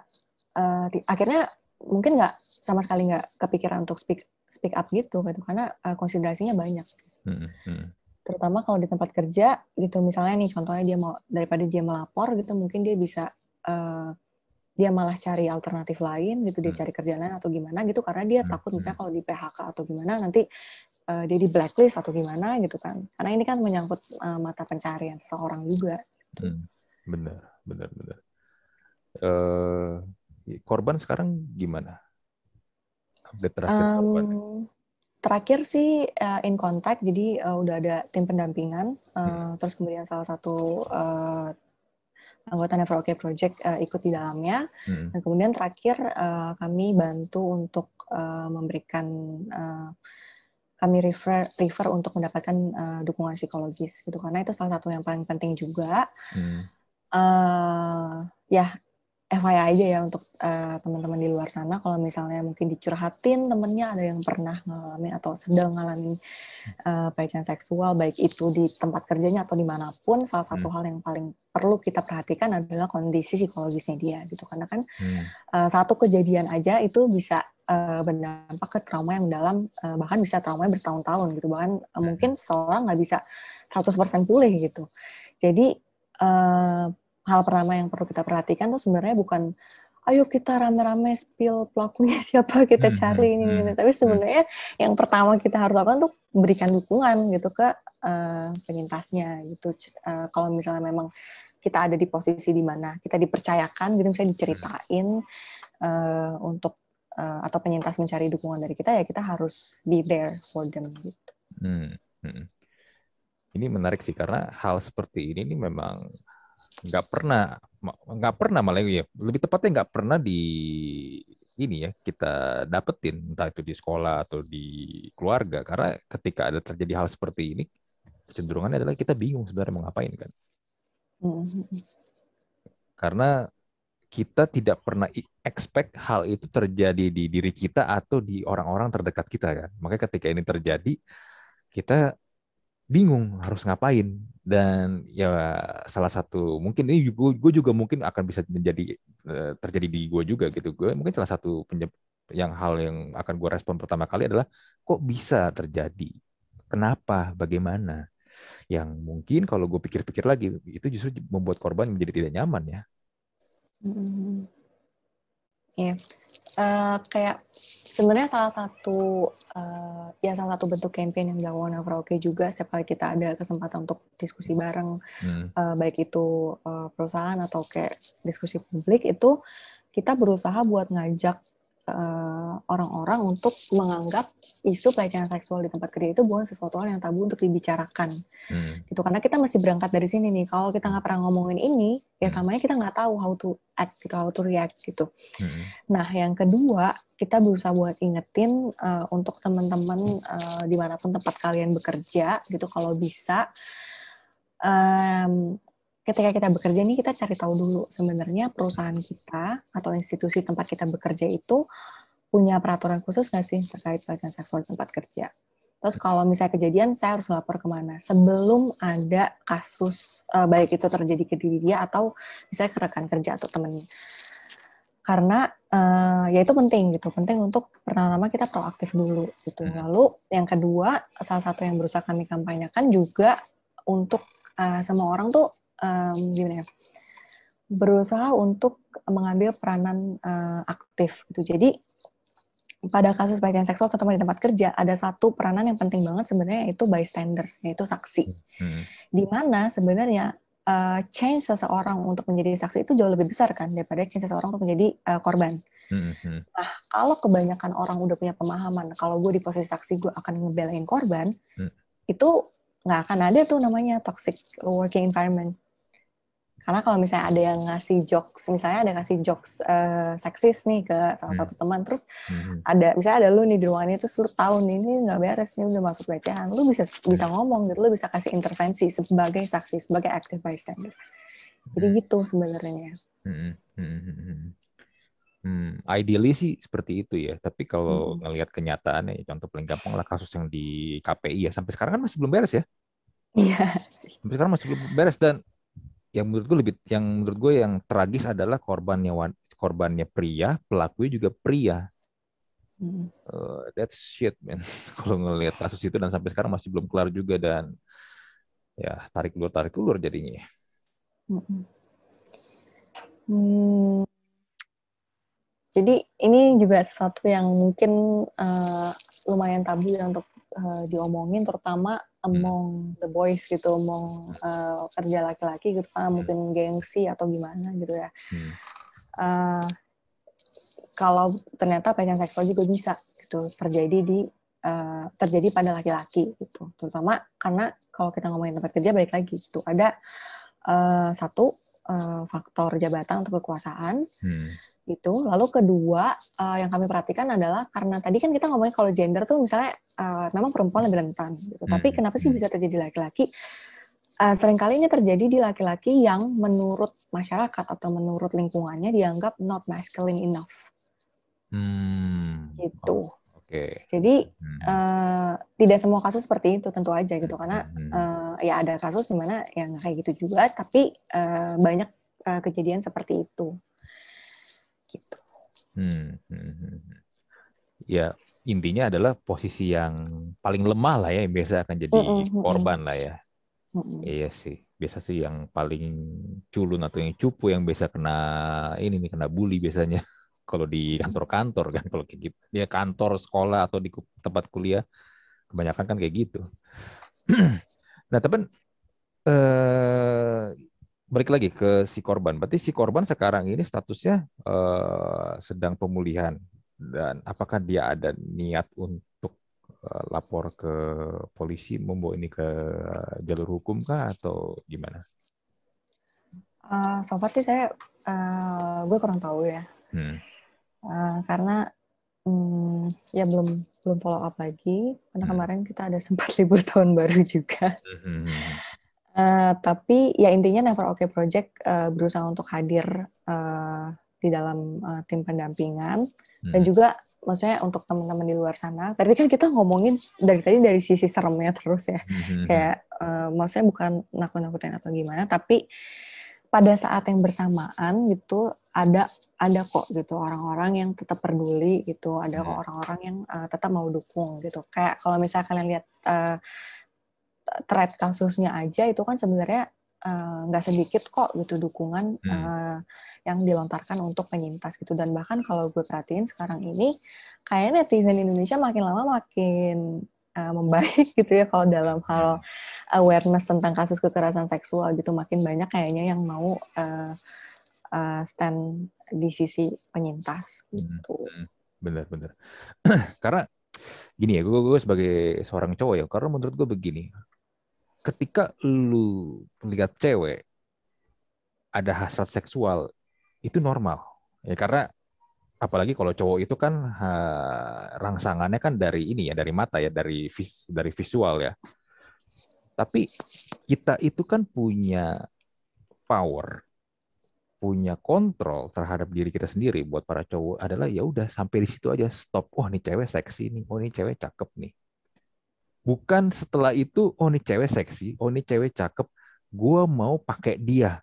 ti- akhirnya mungkin nggak sama sekali nggak kepikiran untuk speak speak up gitu gitu karena eh, konsiderasinya banyak Hmm. Hmm. terutama kalau di tempat kerja gitu misalnya nih contohnya dia mau daripada dia melapor gitu mungkin dia bisa eh, dia malah cari alternatif lain gitu dia Hmm. cari kerjaan lain atau gimana gitu karena dia Hmm. takut misalnya kalau di PHK atau gimana nanti eh, dia di blacklist atau gimana gitu kan karena ini kan menyangkut eh, mata pencarian seseorang juga Hmm. Benar, benar, benar. Eh, korban sekarang gimana? Update terakhir korban. Terakhir sih eh, in contact jadi eh, udah ada tim pendampingan eh, Hmm. terus kemudian salah satu anggota Never Okay Project ikut di dalamnya Hmm. Dan kemudian terakhir kami bantu untuk memberikan kami refer refer untuk mendapatkan dukungan psikologis gitu karena itu salah satu yang paling penting juga. Hmm. eh ya FYI aja ya untuk eh, teman-teman di luar sana. Kalau misalnya mungkin dicurhatin temennya ada yang pernah ngalamin atau sedang ngalamin eh, pelecehan seksual baik itu di tempat kerjanya atau di mana pun salah satu Hmm. hal yang paling perlu kita perhatikan adalah kondisi psikologisnya dia gitu. Karena kan Hmm. eh, satu kejadian aja itu bisa eh, berdampak ke trauma yang mendalam eh, bahkan bisa traumanya bertahun-tahun gitu. Bahkan eh, mungkin seseorang nggak bisa 100% pulih gitu. Jadi eh, hal pertama yang perlu kita perhatikan tuh sebenarnya bukan ayo kita rame-rame spill pelakunya [LAUGHS] siapa kita Hmm, cari ini, hmm, ini. tapi sebenarnya yang pertama kita harus lakukan tuh berikan dukungan gitu ke eh, penyintasnya gitu eh, kalau misalnya memang kita ada di posisi di mana kita dipercayakan gitu misalnya diceritain eh, untuk eh, atau penyintas mencari dukungan dari kita ya kita harus be there for them gitu. Hmm. Hmm. Ini menarik sih karena hal seperti ini, ini memang nggak pernah nggak pernah malah ya lebih tepatnya nggak pernah di ini ya kita dapetin entah itu di sekolah atau di keluarga. Karena ketika ada terjadi hal seperti ini cenderungannya adalah kita bingung sebenarnya mau ngapain kan. Karena kita tidak pernah expect hal itu terjadi di diri kita atau di orang-orang terdekat kita kan. Makanya ketika ini terjadi kita bingung harus ngapain. Dan ya salah satu mungkin ini gue, juga mungkin akan bisa menjadi eh, terjadi di gue juga gitu. Gue mungkin salah satu yang hal yang akan gue respon pertama kali adalah kok bisa terjadi? Kenapa? Bagaimana? Yang mungkin kalau gue pikir-pikir lagi itu justru membuat korban menjadi tidak nyaman ya. Mhm. Iya, Eh, kayak sebenarnya salah satu eh, ya salah satu bentuk campaign yang dilakukan Never Oke juga setiap kali kita ada kesempatan untuk diskusi bareng Hmm, eh, baik itu eh, perusahaan atau kayak diskusi publik itu kita berusaha buat ngajak eh, orang-orang untuk menganggap isu pelecehan seksual di tempat kerja itu bukan sesuatu hal yang tabu untuk dibicarakan. Hmm, gitu karena kita masih berangkat dari sini nih. Kalau kita nggak pernah ngomongin ini ya Hmm. samanya kita nggak tahu how to act gitu how to react gitu. Hmm, nah yang kedua kita berusaha buat ingetin eh, untuk teman-teman eh, di mana pun tempat kalian bekerja gitu kalau bisa em, ketika kita bekerja nih kita cari tahu dulu sebenarnya perusahaan kita atau institusi tempat kita bekerja itu punya peraturan khusus nggak sih terkait pelecehan seksual di tempat kerja Terus kalau misalnya kejadian, saya harus lapor ke mana? Sebelum ada kasus, eh, baik itu terjadi ke diri dia atau misalnya ke rekan kerja atau temennya. Karena eh, ya itu penting gitu, penting untuk pertama-tama kita proaktif dulu gitu. Hmm. Lalu yang kedua, salah satu yang berusaha kami kampanyekan juga untuk eh, semua orang tuh em, gimana ya? Berusaha untuk mengambil peranan eh, aktif gitu. Jadi pada kasus pelecehan seksual terutama di tempat kerja ada satu peranan yang penting banget sebenarnya yaitu bystander yaitu saksi hmm. di mana sebenarnya uh, change seseorang untuk menjadi saksi itu jauh lebih besar kan daripada change seseorang untuk menjadi uh, korban hmm. nah kalau kebanyakan orang udah punya pemahaman kalau gue di posisi saksi gue akan ngebelain korban hmm. itu nggak akan ada tuh namanya toxic working environment karena kalau misalnya ada yang ngasih jokes, misalnya ada ngasih jokes uh, seksis nih ke salah hmm. satu teman, terus hmm. ada misalnya ada lu nih di ruangan itu suruh tahu nih ini nggak beres nih udah masuk pelecehan, lu bisa bisa hmm. ngomong gitu, lu bisa kasih intervensi sebagai saksi, sebagai active bystander. Jadi hmm. gitu sebenarnya. Hmm. Hmm. Hmm. Hmm, ideally sih seperti itu ya. Tapi kalau hmm. ngelihat kenyataannya, contoh paling gampang lah kasus yang di KPI ya. Sampai sekarang kan masih belum beres ya. Iya. Sampai sekarang masih belum beres dan yang menurut gue lebih yang menurut gue yang tragis adalah korbannya korbannya pria, pelakunya juga pria. Hmm. Uh, that's shit, man. [LAUGHS] Kalau ngelihat kasus itu dan sampai sekarang masih belum kelar juga dan ya tarik ulur tarik ulur jadinya. Hmm. Hmm. Jadi ini juga sesuatu yang mungkin uh, lumayan tabu ya untuk uh, diomongin, terutama Hmm. among the boys gitu, among uh, kerja laki-laki gitu kan, hmm. mungkin gengsi atau gimana gitu ya. Hmm. Uh, kalau ternyata pelecehan seksual juga bisa gitu terjadi di uh, terjadi pada laki-laki gitu, terutama karena kalau kita ngomongin tempat kerja balik lagi itu ada uh, satu uh, faktor jabatan atau kekuasaan. Hmm itu. Lalu kedua uh, yang kami perhatikan adalah karena tadi kan kita ngomongin kalau gender tuh misalnya uh, memang perempuan lebih rentan gitu. Hmm. Tapi kenapa sih hmm. bisa terjadi laki-laki? Uh, sering kali ini terjadi di laki-laki yang menurut masyarakat atau menurut lingkungannya dianggap not masculine enough. Hmm. Gitu. Oh. Okay. Jadi hmm. uh, tidak semua kasus seperti itu tentu aja gitu karena hmm. uh, ya ada kasus di mana yang kayak gitu juga tapi uh, banyak uh, kejadian seperti itu gitu. Hmm, hmm, hmm, hmm. Ya intinya adalah posisi yang paling lemah lah ya yang biasa akan jadi mm korban lah ya. Mm. Iya sih, biasa sih yang paling culun atau yang cupu yang biasa kena ini nih kena bully biasanya [LAUGHS] kalau di kantor-kantor kan kalau kayak gitu. Ya kantor, sekolah atau di tempat kuliah kebanyakan kan kayak gitu. [CLEARS THROAT] nah, teman eh balik lagi ke si korban. Berarti si korban sekarang ini statusnya uh, sedang pemulihan dan apakah dia ada niat untuk uh, lapor ke polisi membawa ini ke jalur hukum kah atau gimana? Uh, so far sih saya uh, gue kurang tahu ya. Hmm. Uh, karena um, ya belum belum follow up lagi karena hmm. kemarin kita ada sempat [LAUGHS] libur tahun baru juga. Hmm. Hmm, hmm. Uh, tapi ya intinya Never Okay Project uh, berusaha untuk hadir uh, di dalam uh, tim pendampingan hmm. dan juga maksudnya untuk teman-teman di luar sana. Tadi kan kita ngomongin dari tadi dari sisi seremnya [LAUGHS] terus ya, hmm. kayak uh, maksudnya bukan nakut-nakutin atau gimana, tapi pada saat yang bersamaan gitu ada ada kok gitu orang-orang yang tetap peduli gitu, ada kok orang-orang yang uh, tetap mau dukung gitu. Kayak kalau misalnya kalian lihat uh, thread kasusnya aja itu kan sebenarnya eh, nggak uh, sedikit kok gitu dukungan hmm. uh, yang dilontarkan untuk penyintas gitu dan bahkan kalau gue perhatiin sekarang ini kayaknya netizen Indonesia makin lama makin uh, membaik [LAUGHS] gitu ya kalau dalam hal awareness tentang kasus kekerasan seksual gitu makin banyak kayaknya yang mau uh, uh, stand di sisi penyintas hmm, gitu. Hmm. Bener bener. [CLEARS THROAT] karena gini ya, gue, gue sebagai seorang cowok ya, karena menurut gue begini, ketika lu melihat cewek ada hasrat seksual itu normal. Ya karena apalagi kalau cowok itu kan ha, rangsangannya kan dari ini ya dari mata ya dari vis, dari visual ya. Tapi kita itu kan punya power punya kontrol terhadap diri kita sendiri buat para cowok adalah ya udah sampai di situ aja stop. Oh nih cewek seksi nih. Oh nih cewek cakep nih bukan setelah itu oh ini cewek seksi oh ini cewek cakep gue mau pakai dia.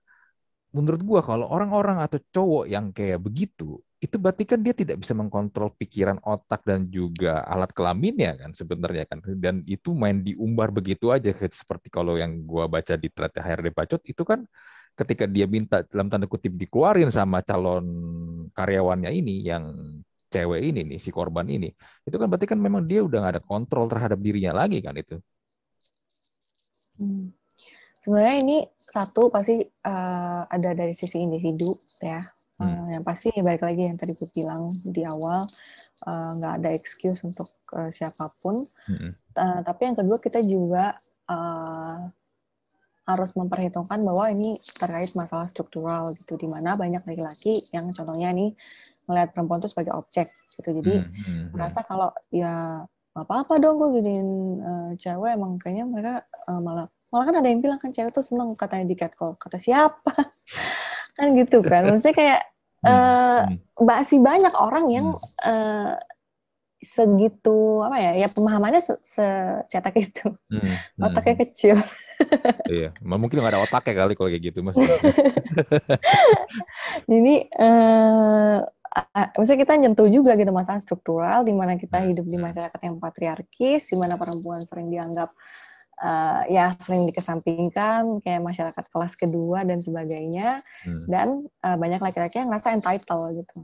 Menurut gue kalau orang-orang atau cowok yang kayak begitu itu berarti kan dia tidak bisa mengkontrol pikiran otak dan juga alat kelaminnya kan sebenarnya kan. Dan itu main diumbar begitu aja seperti kalau yang gue baca di thread HRD Bacot itu kan ketika dia minta dalam tanda kutip dikeluarin sama calon karyawannya ini yang cewek ini nih si korban ini itu kan berarti kan memang dia udah nggak ada kontrol terhadap dirinya lagi kan itu hmm. sebenarnya ini satu pasti uh, ada dari sisi individu ya hmm. uh, yang pasti balik lagi yang tadi gue bilang di awal nggak uh, ada excuse untuk uh, siapa pun hmm. uh, tapi yang kedua kita juga uh, harus memperhitungkan bahwa ini terkait masalah struktural gitu di mana banyak laki-laki yang contohnya nih melihat perempuan itu sebagai objek gitu. Jadi hmm, hmm, hmm. merasa kalau ya apa-apa dong gue giniin uh, cewek. Emang kayaknya mereka uh, malah malah kan ada yang bilang kan cewek tuh seneng katanya di catcall. Kata siapa? [LAUGHS] Kan gitu kan. Maksudnya kayak uh, masih banyak orang yang uh, segitu apa ya ya pemahamannya se secetak itu. Hmm, otaknya hmm. kecil. [LAUGHS] Iya mungkin nggak ada otaknya kali kalau kayak gitu mas. [LAUGHS] Jadi uh, maksudnya kita nyentuh juga gitu masalah struktural di mana kita hidup di masyarakat yang patriarkis di mana perempuan sering dianggap uh, ya sering dikesampingkan kayak masyarakat kelas kedua dan sebagainya hmm. dan uh, banyak laki-laki yang ngerasa entitled gitu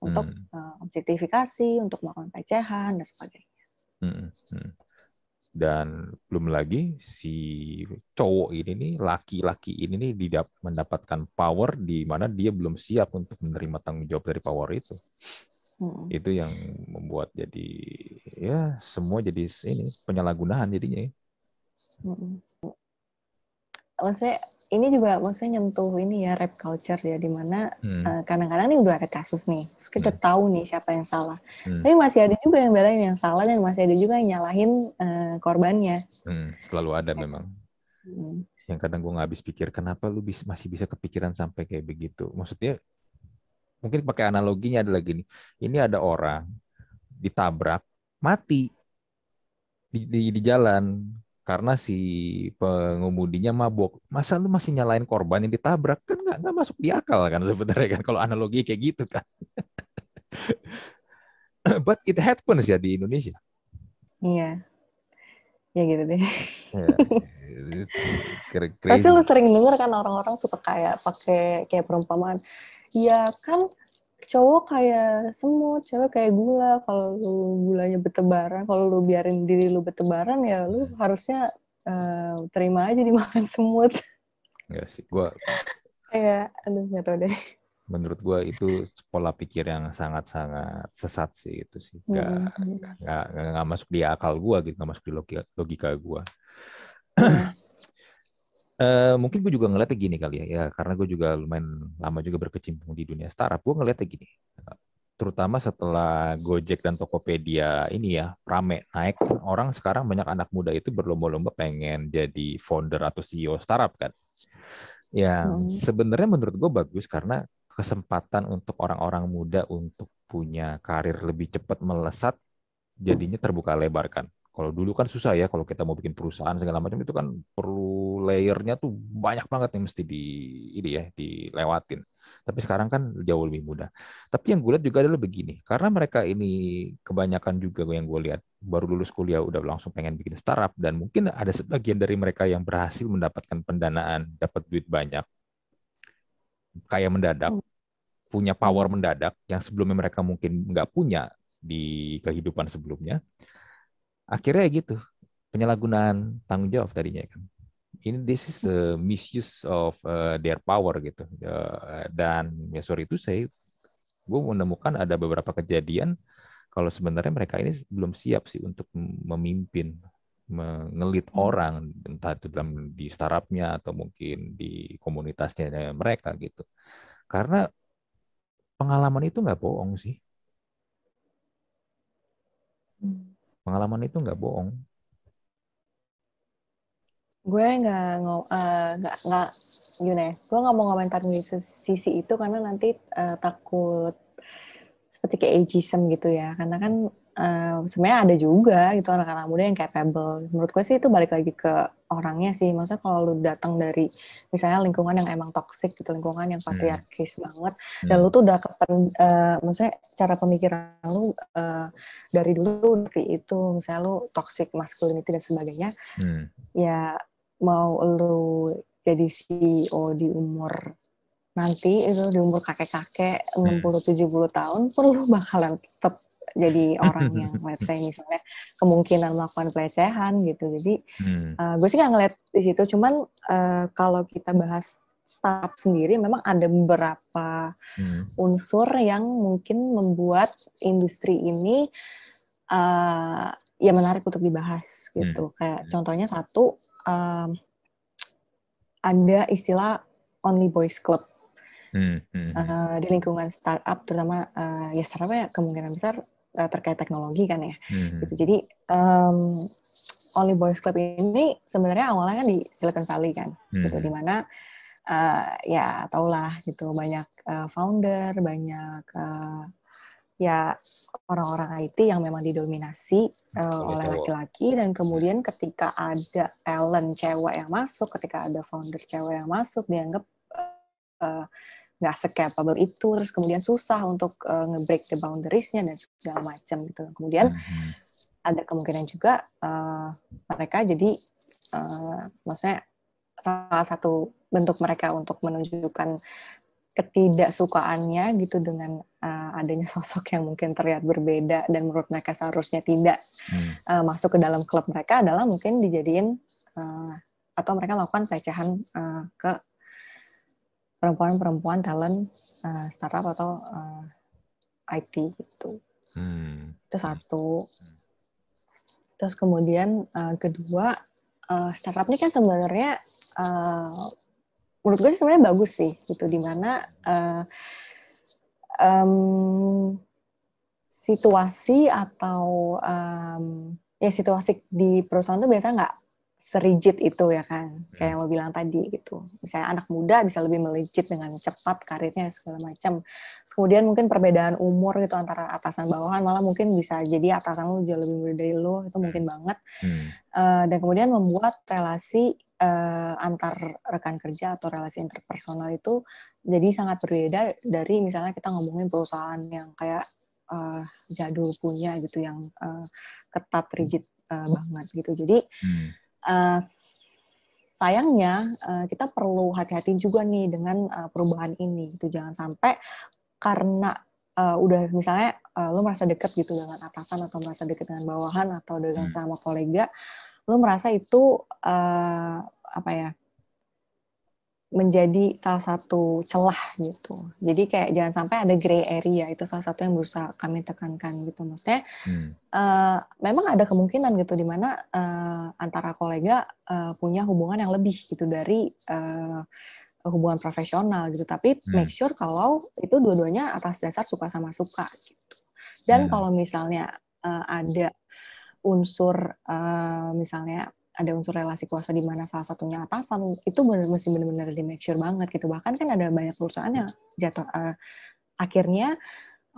untuk hmm. uh, objektifikasi untuk melakukan pelecehan dan sebagainya. Hmm. Hmm dan belum lagi si cowok ini nih laki-laki ini nih tidak mendapatkan power di mana dia belum siap untuk menerima tanggung jawab dari power itu hmm. itu yang membuat jadi ya semua jadi ini penyalahgunaan jadinya hmm. maksudnya ini juga maksudnya nyentuh ini ya rap culture ya di mana hmm. uh, kadang-kadang nih udah ada kasus nih terus kita hmm. tahu nih siapa yang salah hmm. tapi masih ada juga yang belain yang salah dan masih ada juga yang nyalahin uh, korbannya hmm. selalu ada memang hmm. yang kadang gue nggak habis pikir kenapa lu bisa, masih bisa kepikiran sampai kayak begitu maksudnya mungkin pakai analoginya ada lagi nih ini ada orang ditabrak mati di, di, di jalan karena si pengemudinya mabuk. Masa lu masih nyalain korban yang ditabrak? Kan nggak nggak masuk di akal kan sebenarnya kan kalau analogi kayak gitu kan. [LAUGHS] But it happens ya di Indonesia. Iya. Ya gitu deh. Yeah. Pasti lu sering denger kan orang-orang suka kayak pakai kayak perumpamaan. Ya kan cowok kayak semut, cewek kayak gula. Kalau lu gulanya bertebaran, kalau lu biarin diri lu bertebaran ya lu harusnya uh, terima aja dimakan [LAUGHS] semut. Enggak sih, gua kayak aduh nggak tahu deh. Menurut gua itu pola pikir yang sangat-sangat sesat sih itu sih. Gak, mm -hmm. gak masuk di akal gua gitu, gak masuk di logika, logika gua. [CLEARS THROAT] Uh, mungkin gue juga ngeliatnya gini kali ya, ya karena gue juga lumayan lama juga berkecimpung di dunia startup. Gue ngeliatnya gini, terutama setelah Gojek dan Tokopedia ini ya rame naik, orang sekarang banyak anak muda itu berlomba-lomba pengen jadi founder atau CEO startup kan. Yang hmm. sebenarnya menurut gue bagus karena kesempatan untuk orang-orang muda untuk punya karir lebih cepat melesat jadinya terbuka lebar kan. Kalau dulu kan susah ya kalau kita mau bikin perusahaan segala macam itu kan perlu layernya tuh banyak banget yang mesti di ini ya dilewatin. Tapi sekarang kan jauh lebih mudah. Tapi yang gue lihat juga adalah begini, karena mereka ini kebanyakan juga yang gue lihat baru lulus kuliah udah langsung pengen bikin startup dan mungkin ada sebagian dari mereka yang berhasil mendapatkan pendanaan, dapat duit banyak, kayak mendadak, punya power mendadak yang sebelumnya mereka mungkin nggak punya di kehidupan sebelumnya akhirnya gitu penyalahgunaan tanggung jawab tadinya kan ini this is the misuse of uh, their power gitu uh, dan ya sorry itu saya gue menemukan ada beberapa kejadian kalau sebenarnya mereka ini belum siap sih untuk memimpin mengelit hmm. orang entah itu dalam di startupnya atau mungkin di komunitasnya mereka gitu karena pengalaman itu nggak bohong sih hmm. Pengalaman itu nggak bohong. Gue nggak uh, nggak nggak gimana ya? Gue nggak mau komentar di sisi itu karena nanti uh, takut seperti kayak ageism gitu ya. Karena kan uh, sebenarnya ada juga gitu anak-anak muda yang capable. Menurut gue sih itu balik lagi ke orangnya sih. Maksudnya kalau lu datang dari misalnya lingkungan yang emang toxic gitu, lingkungan yang hmm. patriarkis hmm. banget, hmm. dan lu tuh udah kepen, uh, maksudnya cara pemikiran lu uh, dari dulu seperti itu, misalnya lu toxic masculinity dan sebagainya, hmm. ya mau lu jadi CEO di umur nanti itu di umur kakek-kakek 60-70 tahun perlu bakalan tetap jadi orang yang [LAUGHS] let's say misalnya kemungkinan melakukan pelecehan gitu. Jadi hmm. uh, gue sih nggak ngeliat di situ. Cuman uh, kalau kita bahas startup sendiri memang ada beberapa hmm. unsur yang mungkin membuat industri ini uh, ya menarik untuk dibahas gitu. Hmm. Kayak hmm. contohnya satu um, ada istilah only boys club. Hmm, hmm, uh, di lingkungan startup terutama uh, ya startup ya kemungkinan besar uh, terkait teknologi kan ya. Hmm. gitu. Jadi um, Only Boys Club ini sebenarnya awalnya kan di Silicon Valley kan hmm. gitu. Di mana uh, ya taulah gitu banyak uh, founder banyak uh, ya orang-orang IT yang memang didominasi uh, oleh laki-laki. Dan kemudian ketika ada talent cewek yang masuk ketika ada founder cewek yang masuk dianggap uh, nggak secapable itu terus kemudian susah untuk uh, nge-break the boundariesnya dan segala macam gitu kemudian mm-hmm. ada kemungkinan juga uh, mereka jadi uh, maksudnya salah satu bentuk mereka untuk menunjukkan ketidaksukaannya gitu dengan uh, adanya [LAUGHS] sosok yang mungkin terlihat berbeda dan menurut mereka seharusnya tidak hmm. uh, masuk ke dalam klub mereka adalah mungkin dijadiin uh, atau mereka melakukan pelecehan uh, ke perempuan-perempuan talent uh, startup atau uh, IT gitu. Hmm. Itu satu. Hmm. Terus kemudian uh, kedua uh, startup ini kan sebenarnya uh, menurut gue sih sebenarnya bagus sih gitu di mana uh, um, situasi atau um, ya situasi di perusahaan itu biasa nggak serigid itu ya kan kayak yang lo bilang tadi gitu. Misalnya anak muda bisa lebih melejit dengan cepat karirnya segala macam. Kemudian mungkin perbedaan umur gitu antara atasan bawahan malah mungkin bisa jadi atasan lo jauh lebih muda dari lo itu mungkin hmm. banget. Hmm. uh, dan kemudian membuat relasi uh, antar rekan kerja atau relasi interpersonal itu jadi sangat berbeda dari misalnya kita ngomongin perusahaan yang kayak uh, jadul punya gitu yang uh, ketat rigid uh, banget gitu. Jadi hmm uh, sayangnya uh, kita perlu hati-hati juga nih dengan uh, perubahan ini itu jangan sampai karena uh, udah misalnya uh, lo merasa dekat gitu dengan atasan atau merasa dekat dengan bawahan atau dengan hmm. sama kolega lo merasa itu uh, apa ya menjadi salah satu celah gitu. Jadi kayak jangan sampai ada gray area itu salah satu yang berusaha kami tekankan gitu. Maksudnya hmm. uh, memang ada kemungkinan gitu di mana uh, antara kolega uh, punya hubungan yang lebih gitu dari uh, hubungan profesional gitu. Tapi hmm. make sure kalau itu dua-duanya atas dasar suka sama suka gitu. Dan hmm. kalau misalnya uh, ada unsur uh, misalnya ada unsur relasi kuasa di mana salah satunya atasan itu benar mesti benar-benar di make sure banget gitu bahkan kan ada banyak perusahaan yang jatuh uh, akhirnya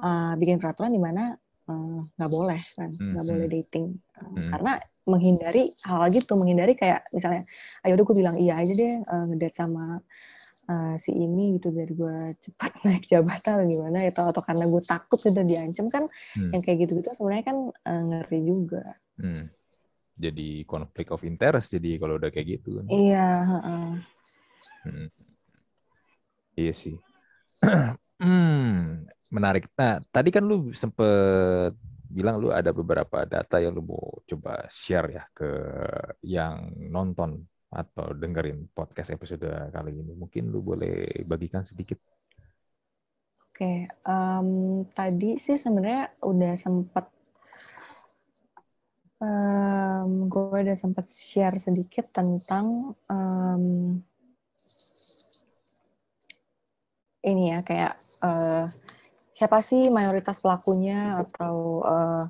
uh, bikin peraturan di mana eh, nggak uh, boleh kan nggak hmm. boleh hmm. dating uh, hmm. karena menghindari hal gitu menghindari kayak misalnya ayo udah gue bilang iya aja deh uh, ngedate sama uh, si ini gitu biar gue cepat [LAUGHS] naik jabatan atau gimana atau atau karena gue takut sudah diancam kan hmm. yang kayak gitu gitu sebenarnya kan uh, ngeri juga hmm jadi konflik of interest jadi kalau udah kayak gitu kan. Iya. Uh. Hmm. Iya sih. [CLEARS THROAT] hmm, menarik. Nah, tadi kan lu sempet bilang lu ada beberapa data yang lu mau coba share ya ke yang nonton atau dengerin podcast episode kali ini. Mungkin lu boleh bagikan sedikit. Oke, um, tadi sih sebenarnya udah sempat um, gue udah sempat share sedikit tentang um, ini ya kayak uh, siapa sih mayoritas pelakunya atau uh,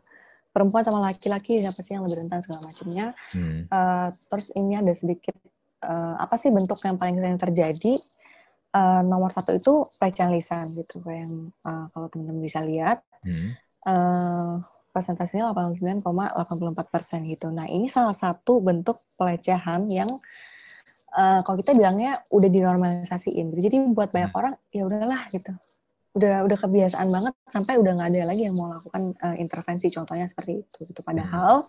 perempuan sama laki-laki siapa sih yang lebih rentan segala macamnya. Hmm. Uh, terus ini ada sedikit uh, apa sih bentuk yang paling sering terjadi? Uh, nomor satu itu pelecehan lisan gitu, kayak yang uh, kalau teman-teman bisa lihat. Hmm. Uh, persentasenya 89,84 persen gitu. Nah ini salah satu bentuk pelecehan yang uh, kalau kita bilangnya udah dinormalisasiin. Gitu. Jadi buat banyak hmm. orang ya udahlah gitu, udah udah kebiasaan banget sampai udah nggak ada lagi yang mau lakukan uh, intervensi. Contohnya seperti itu. Gitu. Padahal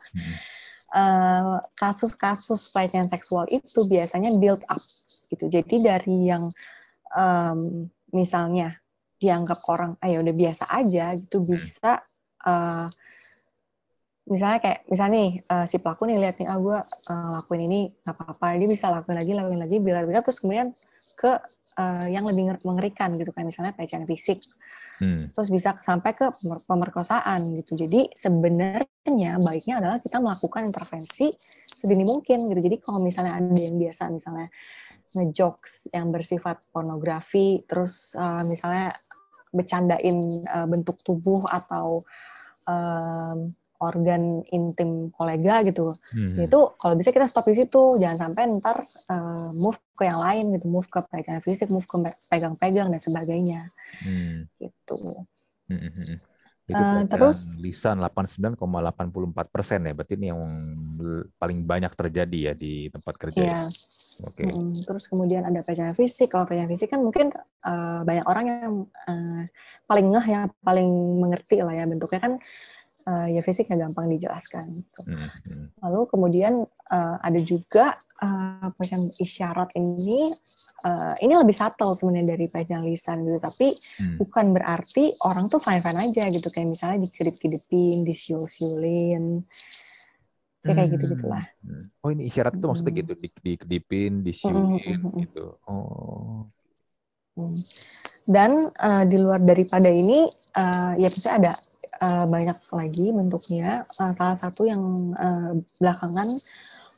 uh, kasus-kasus pelecehan seksual itu biasanya build up gitu. Jadi dari yang um, misalnya dianggap orang ayo ah, udah biasa aja gitu bisa uh, misalnya kayak misalnya nih uh, si pelaku nih lihat nih ah gue uh, lakuin ini nggak apa-apa. Dia bisa lakuin lagi lakuin lagi bila-bila terus kemudian ke uh, yang lebih mengerikan gitu kan misalnya pelecehan fisik. Hmm. terus bisa sampai ke pemerkosaan gitu. Jadi sebenarnya baiknya adalah kita melakukan intervensi sedini mungkin gitu. Jadi kalau misalnya ada yang biasa misalnya ngejokes yang bersifat pornografi terus uh, misalnya bercandain uh, bentuk tubuh atau um, organ intim kolega gitu. Hmm. Itu kalau bisa kita stop di situ, jangan sampai ntar uh, move ke yang lain gitu, move ke pelecehan fisik, move ke pegang-pegang dan sebagainya. Hmm. Gitu. Hmm. hmm, hmm. Itu uh, terus lisan 89,84 persen ya, berarti ini yang paling banyak terjadi ya di tempat kerja. Iya. Oke. Okay. Hmm, terus kemudian ada pelecehan fisik. Kalau pelecehan fisik kan mungkin uh, banyak orang yang uh, paling ngeh ya, paling mengerti lah ya bentuknya kan uh, ya fisiknya gampang dijelaskan. Gitu. Hmm, hmm. Lalu kemudian uh, ada juga uh, pelecehan isyarat ini, uh, ini lebih subtle sebenarnya dari pelecehan lisan gitu, tapi hmm. bukan berarti orang tuh fine fine aja gitu, kayak misalnya dikedip-kedipin, disiul-siulin, ya kayak gitu gitulah. Hmm. Oh ini isyarat itu maksudnya hmm. gitu, dikedipin, disiulin hmm. gitu. Oh. Dan uh, di luar daripada ini, uh, ya maksudnya ada uh, banyak lagi bentuknya. Uh, salah satu yang uh, belakangan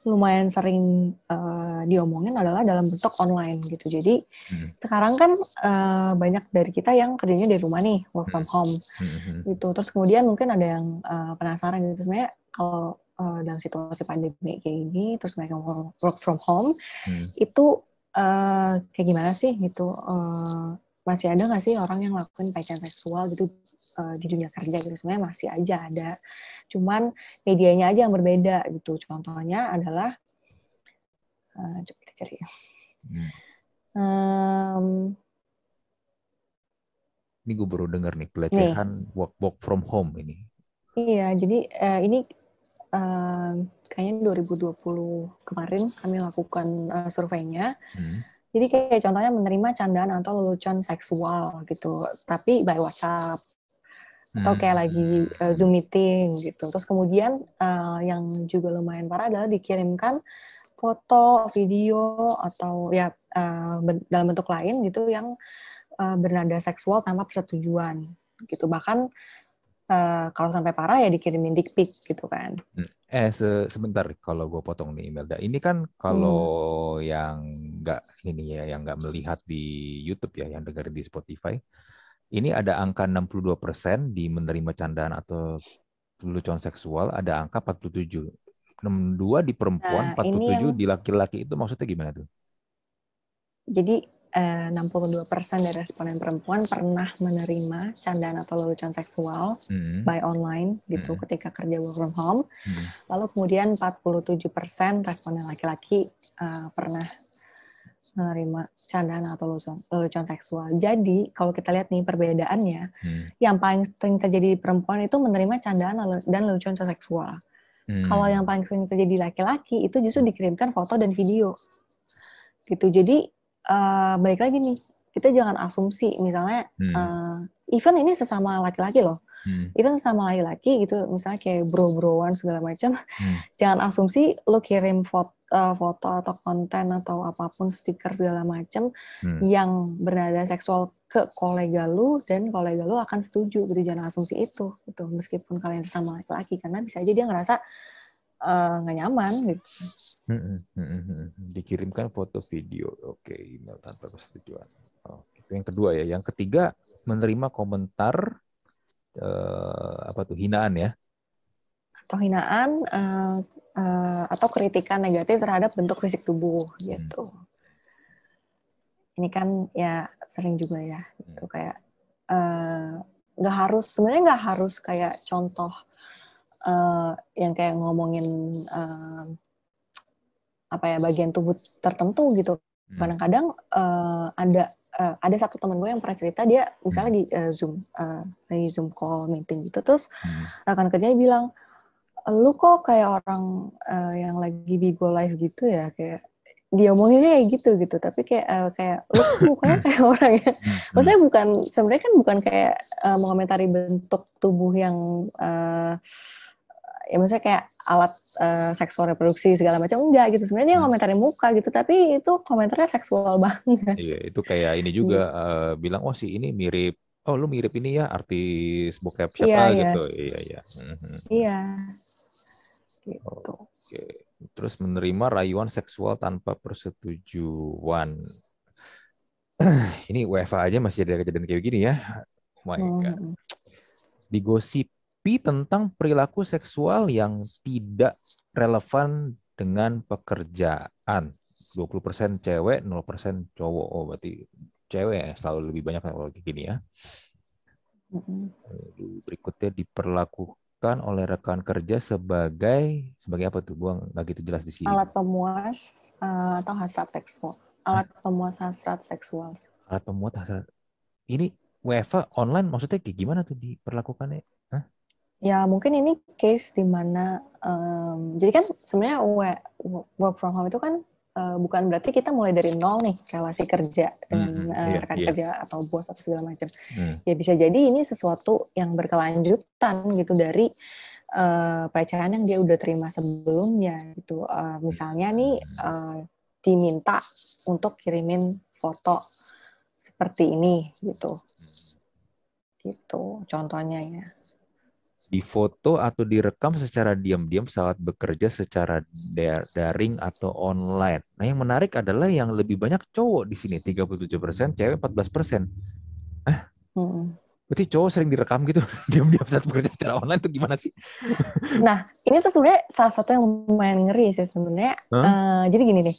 lumayan sering uh, diomongin adalah dalam bentuk online gitu. Jadi hmm. sekarang kan uh, banyak dari kita yang kerjanya dari rumah nih, work from hmm. home hmm. gitu. Terus kemudian mungkin ada yang uh, penasaran gitu sebenarnya kalau uh, dalam situasi pandemi kayak gini, terus mereka work from home, hmm. itu uh, kayak gimana sih gitu? Uh, masih ada nggak sih orang yang lakukan pelecehan seksual gitu uh, di dunia kerja gitu. Sebenarnya masih aja ada. Cuman medianya aja yang berbeda gitu. Contohnya adalah uh, coba kita cari hmm. um, ini gue baru dengar nih pelecehan nih. work work from home ini. Iya jadi uh, ini uh, kayaknya 2020 kemarin kami lakukan uh, surveinya. Hmm. Jadi kayak contohnya menerima candaan atau lelucon seksual gitu, tapi by WhatsApp atau kayak hmm. lagi uh, zoom meeting gitu. Terus kemudian uh, yang juga lumayan parah adalah dikirimkan foto, video atau ya uh, dalam bentuk lain gitu yang uh, bernada seksual tanpa persetujuan gitu. Bahkan uh, kalau sampai parah ya dikirimin dick pic gitu kan. Hmm. Eh se sebentar kalau gue potong nih Imelda. Ini kan kalau hmm. yang nggak ini ya yang nggak melihat di YouTube ya, yang dengar di Spotify ini ada angka 62% di menerima candaan atau lelucon seksual, ada angka 47. 62 di perempuan, nah, 47 yang... di laki-laki itu maksudnya gimana tuh? Jadi eh, 62% dari responden perempuan pernah menerima candaan atau lelucon seksual hmm. by online gitu hmm. ketika kerja work from home. Hmm. Lalu kemudian 47% responden laki-laki uh, pernah menerima candaan atau lelucon, seksual. Jadi kalau kita lihat nih perbedaannya, hmm. yang paling sering terjadi di perempuan itu menerima candaan dan lelucon seksual. Hmm. Kalau yang paling sering terjadi di laki-laki itu justru dikirimkan foto dan video. Gitu. Jadi uh, balik lagi nih, kita jangan asumsi misalnya hmm. uh, even ini sesama laki-laki loh. Hmm. Even sesama laki-laki gitu, misalnya kayak bro-broan segala macam, hmm. [LAUGHS] jangan asumsi lo kirim foto uh, foto atau konten atau apa pun stiker segala macam hmm. yang bernada seksual ke kolega lu dan kolega lu akan setuju gitu jangan asumsi itu gitu meskipun kalian sama laki-laki karena bisa aja dia ngerasa eh, nggak uh, nyaman gitu. Hmm, hmm, hmm. Dikirimkan foto video, oke email tanpa persetujuan. Oh, itu yang kedua ya. Yang ketiga menerima komentar uh, apa tuh hinaan ya? Atau hinaan uh, uh, atau kritikan negatif terhadap bentuk fisik tubuh gitu. Hmm. Ini kan ya sering juga ya, itu kayak eh, nggak uh, harus sebenarnya nggak harus kayak contoh uh, yang kayak ngomongin uh, apa ya bagian tubuh tertentu gitu. Hmm. Kadang-kadang uh, ada uh, ada satu teman gue yang pernah cerita dia misalnya di uh, zoom uh, di zoom call meeting gitu terus hmm. rekan kerjanya bilang lu kok kayak orang uh, yang lagi bigo live gitu ya? Kayak diomonginnya kayak gitu gitu tapi kayak uh, kayak lu mukanya [LAUGHS] kayak orang ya. Hmm, hmm. maksudnya bukan sebenarnya kan bukan kayak uh, mengomentari bentuk tubuh yang uh, ya maksudnya kayak alat uh, seksual reproduksi segala macam enggak gitu. Sebenarnya hmm. komentarin muka gitu tapi itu komentarnya seksual banget. Iya itu kayak ini juga uh, bilang oh si ini mirip oh lu mirip ini ya artis bokep siapa iya, iya. gitu. Iya iya. Iya gitu oke terus menerima rayuan seksual tanpa persetujuan [CLEARS THROAT] ini WFA aja masih ada kejadian kayak gini ya oh my god hmm. digosip tapi tentang perilaku seksual yang tidak relevan dengan pekerjaan. 20% cewek, 0% cowok. Oh, berarti cewek ya, selalu lebih banyak kalau kayak gini ya. Berikutnya diperlakukan oleh rekan kerja sebagai sebagai apa tuh? Gua nggak gitu jelas di sini. Alat pemuas uh, atau hasrat seksual. Alat Hah? pemuas hasrat seksual. Alat pemuas hasrat. Ini WFA online maksudnya kayak gimana tuh diperlakukannya? Ya mungkin ini case di mana um, jadi kan sebenarnya work from home itu kan uh, bukan berarti kita mulai dari nol nih relasi kerja dengan hmm, uh, yeah, rekan yeah. kerja atau bos atau segala macam. Hmm. Ya bisa jadi ini sesuatu yang berkelanjutan gitu dari uh, pelecehan yang dia udah terima sebelumnya gitu. Uh, misalnya nih uh, diminta untuk kirimin foto seperti ini gitu. Gitu contohnya ya difoto atau direkam secara diam-diam saat bekerja secara daring atau online. Nah, yang menarik adalah yang lebih banyak cowok di sini 37%, cewek 14%. Eh? Hmm. Berarti cowok sering direkam gitu [LAUGHS] diam-diam saat bekerja secara online itu gimana sih? [LAUGHS] nah, ini tuh sebenarnya salah satu yang lumayan ngeri sih sebenarnya. Huh? Uh, jadi gini nih.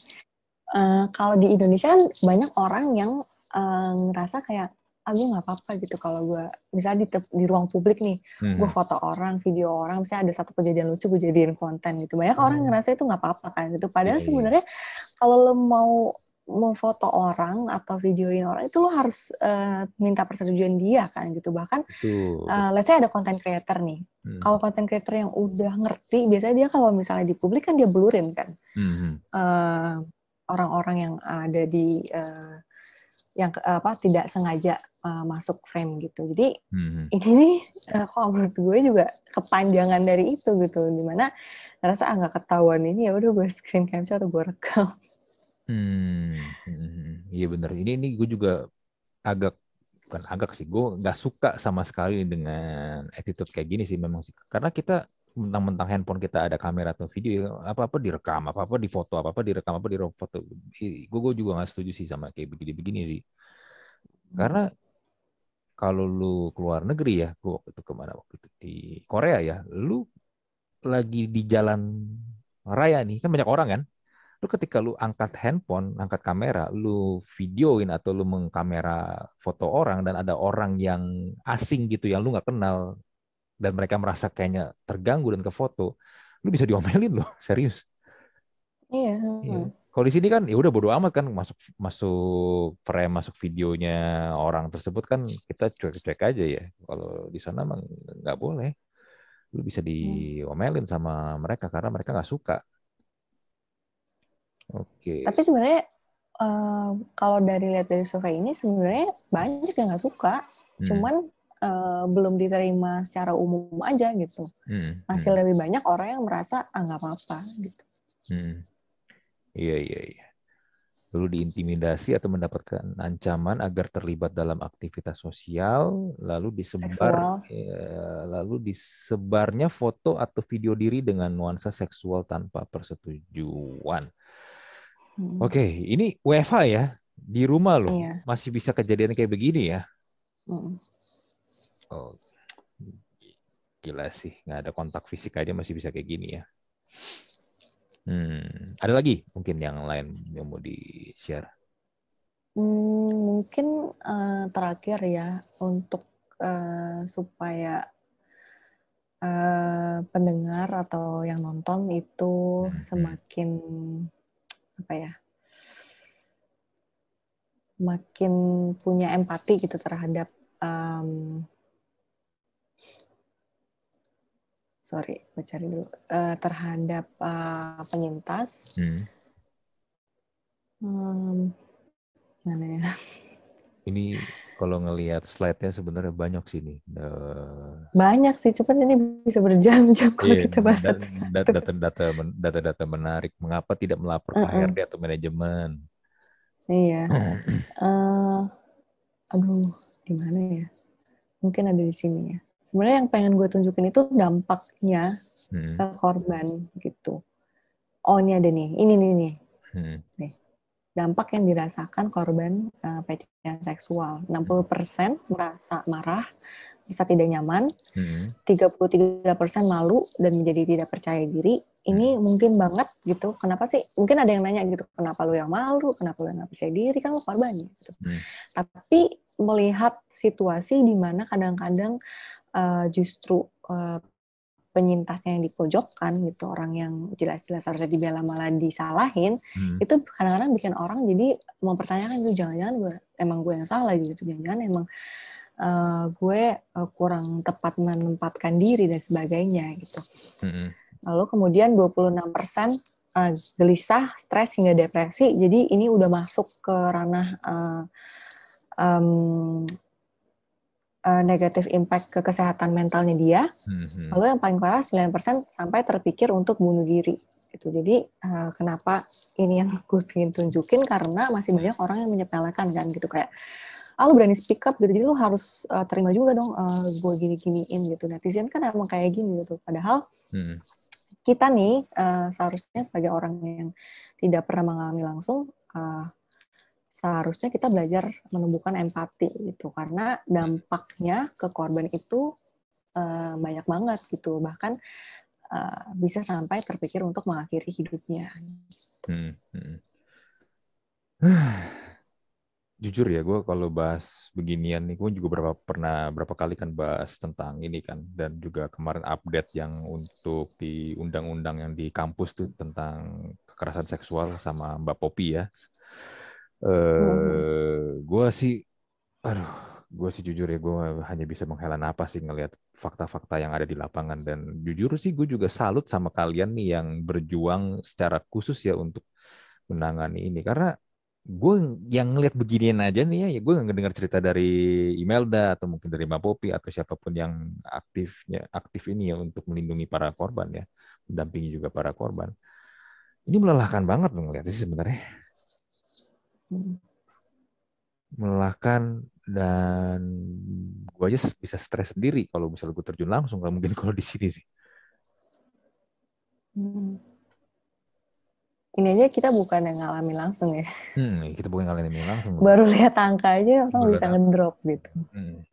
Uh, kalau di Indonesia kan banyak orang yang uh, ngerasa kayak ah gue nggak apa-apa gitu kalau gue misalnya di, di ruang publik nih hmm. gue foto orang video orang misalnya ada satu kejadian lucu gue jadiin konten gitu banyak hmm. orang ngerasa itu nggak apa-apa kan gitu padahal yeah, iya. sebenarnya kalau lo mau mau foto orang atau videoin orang itu lo harus uh, minta persetujuan dia kan gitu bahkan uh, let's say ada konten creator nih hmm. kalau konten creator yang udah ngerti biasanya dia kalau misalnya di publik kan dia blurin kan hmm. uh, orang-orang yang ada di uh, yang apa tidak sengaja uh, masuk frame gitu. Jadi hmm. ini nih uh, kalau menurut gue juga kepanjangan dari itu gitu. Di mana rasa ah nggak ketahuan ini ya udah gue screen capture atau gue rekam. Hmm, hmm. iya bener. Ini ini gue juga agak bukan agak sih. Gue nggak suka sama sekali dengan attitude kayak gini sih memang sih. Karena kita mentang-mentang handphone kita ada kamera atau video apa-apa direkam apa-apa difoto apa-apa direkam apa di foto gue gue juga nggak setuju sih sama kayak begini-begini sih. Karena kalau lu keluar negeri ya gue waktu itu ke mana waktu itu di Korea ya lu lagi di jalan raya nih kan banyak orang kan. Lu ketika lu angkat handphone angkat kamera lu videoin atau lu mengkamera foto orang dan ada orang yang asing gitu yang lu nggak kenal dan mereka merasa kayaknya terganggu dan ke foto, lu bisa diomelin loh, [LAUGHS] serius. Iya. iya. Kalau di sini kan ya udah bodo amat kan masuk masuk frame masuk videonya orang tersebut kan kita cuek-cuek aja ya. Kalau di sana emang nggak boleh. Lu bisa diomelin sama mereka karena mereka nggak suka. Oke. Tapi sebenarnya uh, kalau dari lihat dari survei ini sebenarnya banyak yang nggak suka. Hmm. Cuman uh, belum diterima secara umum aja gitu. Hmm, Masih hmm. lebih banyak orang yang merasa ah nggak apa-apa gitu. Hmm. Iya iya iya. Lalu diintimidasi atau mendapatkan ancaman agar terlibat dalam aktivitas sosial, lalu disebar, ya, lalu disebarnya foto atau video diri dengan nuansa seksual tanpa persetujuan. Hmm. Oke, ini WFA ya di rumah loh, iya. masih bisa kejadian kayak begini ya. Hmm. Oh, gila sih, nggak ada kontak fisik aja masih bisa kayak gini ya. Hmm, ada lagi mungkin yang lain yang mau di share? Hmm, mungkin uh, terakhir ya untuk uh, supaya uh, pendengar atau yang nonton itu hmm. semakin apa ya? makin punya empati gitu terhadap um, sorry, gue cari dulu uh, terhadap uh, penyintas. Hmm. Mana ya? [LAUGHS] Ini kalau ngelihat slide-nya sebenarnya banyak sih nih. Uh, banyak sih, cuman ini bisa berjam-jam kalau iya, kita bahas data-data data-data menarik. Mengapa tidak melapor ke uh -uh. HRD atau manajemen? Iya. uh, [CLEARS THROAT] aduh, gimana ya? Mungkin ada di sini ya. Sebenarnya yang pengen gue tunjukin itu dampaknya hmm. ke korban gitu. Oh ini ada nih, ini nih nih. Hmm. Nih dampak yang dirasakan korban uh, pelecehan seksual. 60% merasa marah, bisa tidak nyaman, hmm. 33% malu dan menjadi tidak percaya diri. Ini hmm. mungkin banget gitu. Kenapa sih? Mungkin ada yang nanya gitu, kenapa lu yang malu, kenapa lu yang gak percaya diri, kan lu korban gitu. Hmm. Tapi melihat situasi di mana kadang-kadang uh, justru uh, penyintasnya yang dipojokkan gitu orang yang jelas-jelas harusnya dibela malah disalahin hmm. itu kadang-kadang bikin orang jadi mempertanyakan itu jangan-jangan gue emang gue yang salah gitu jangan-jangan emang uh, gue uh, kurang tepat menempatkan diri dan sebagainya gitu hmm. lalu kemudian 26 persen uh, gelisah stres hingga depresi jadi ini udah masuk ke ranah uh, um, uh, negatif impact ke kesehatan mentalnya dia. Mm-hmm. Lalu yang paling parah 9% sampai terpikir untuk bunuh diri. Itu jadi uh, kenapa ini yang gue ingin tunjukin karena masih banyak orang yang menyepelekan kan gitu kayak ah lu berani speak up gitu jadi lu harus uh, terima juga dong uh, gue gini-giniin gitu netizen kan emang kayak gini gitu padahal hmm. kita nih uh, seharusnya sebagai orang yang tidak pernah mengalami langsung uh, seharusnya kita belajar menumbuhkan empati gitu karena dampaknya ke korban itu uh, banyak banget gitu bahkan uh, bisa sampai terpikir untuk mengakhiri hidupnya. Hmm, hmm. [SIGHS] Jujur ya, gue kalau bahas beginian nih, gue juga berapa pernah berapa kali kan bahas tentang ini kan, dan juga kemarin update yang untuk di undang-undang yang di kampus tuh tentang kekerasan seksual sama Mbak Popi ya Uh, gue sih, aduh, gue sih jujur ya, gue hanya bisa menghela napas sih ngelihat fakta-fakta yang ada di lapangan. Dan jujur sih gue juga salut sama kalian nih yang berjuang secara khusus ya untuk menangani ini. Karena gue yang ngelihat beginian aja nih ya, ya gue dengar cerita dari Imelda atau mungkin dari Mbak Popi atau siapa pun yang aktifnya aktif ini ya untuk melindungi para korban ya, mendampingi juga para korban. Ini melelahkan banget loh ngeliat sih sebenarnya melelahkan dan gue aja bisa stres sendiri kalau misalnya gue terjun langsung nggak mungkin kalau di sini sih. Hmm. Ini aja kita bukan yang ngalami langsung ya. Hmm, kita bukan ngalamin langsung. Baru lihat angka aja orang bisa ngedrop gitu. Hmm.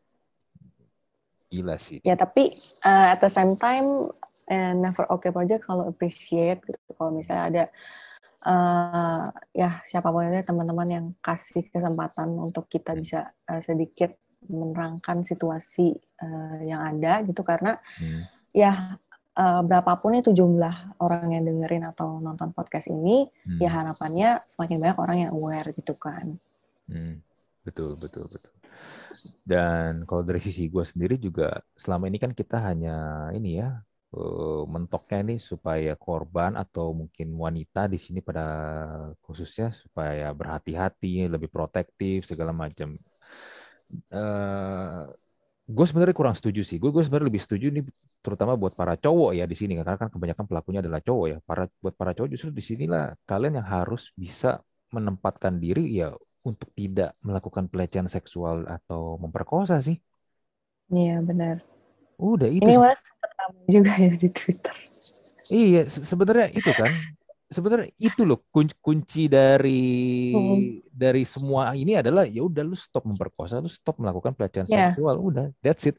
Gila sih. Ya tapi uh, at the same time uh, never okay project kalau appreciate gitu. Kalau misalnya ada uh, ya siapa pun itu teman-teman yang kasih kesempatan untuk kita bisa uh, sedikit menerangkan situasi uh, yang ada gitu karena hmm. ya uh, berapapun itu jumlah orang yang dengerin atau nonton podcast ini hmm. ya harapannya semakin banyak orang yang aware gitu kan hmm. betul betul betul dan kalau dari sisi gue sendiri juga selama ini kan kita hanya ini ya mentoknya ini supaya korban atau mungkin wanita di sini pada khususnya supaya berhati-hati, lebih protektif segala macam. Uh, gue sebenarnya kurang setuju sih. Gue gue sebenarnya lebih setuju nih terutama buat para cowok ya di sini karena kan kebanyakan pelakunya adalah cowok ya. Para buat para cowok justru di sinilah kalian yang harus bisa menempatkan diri ya untuk tidak melakukan pelecehan seksual atau memperkosa sih. Iya benar. Udah itu. Ini malah sempat juga ya di Twitter. Iya, sebenarnya itu kan. Sebenarnya itu loh kunci, kunci dari hmm. dari semua ini adalah ya udah lu stop memperkosa, lu stop melakukan pelecehan yeah. seksual, udah that's it.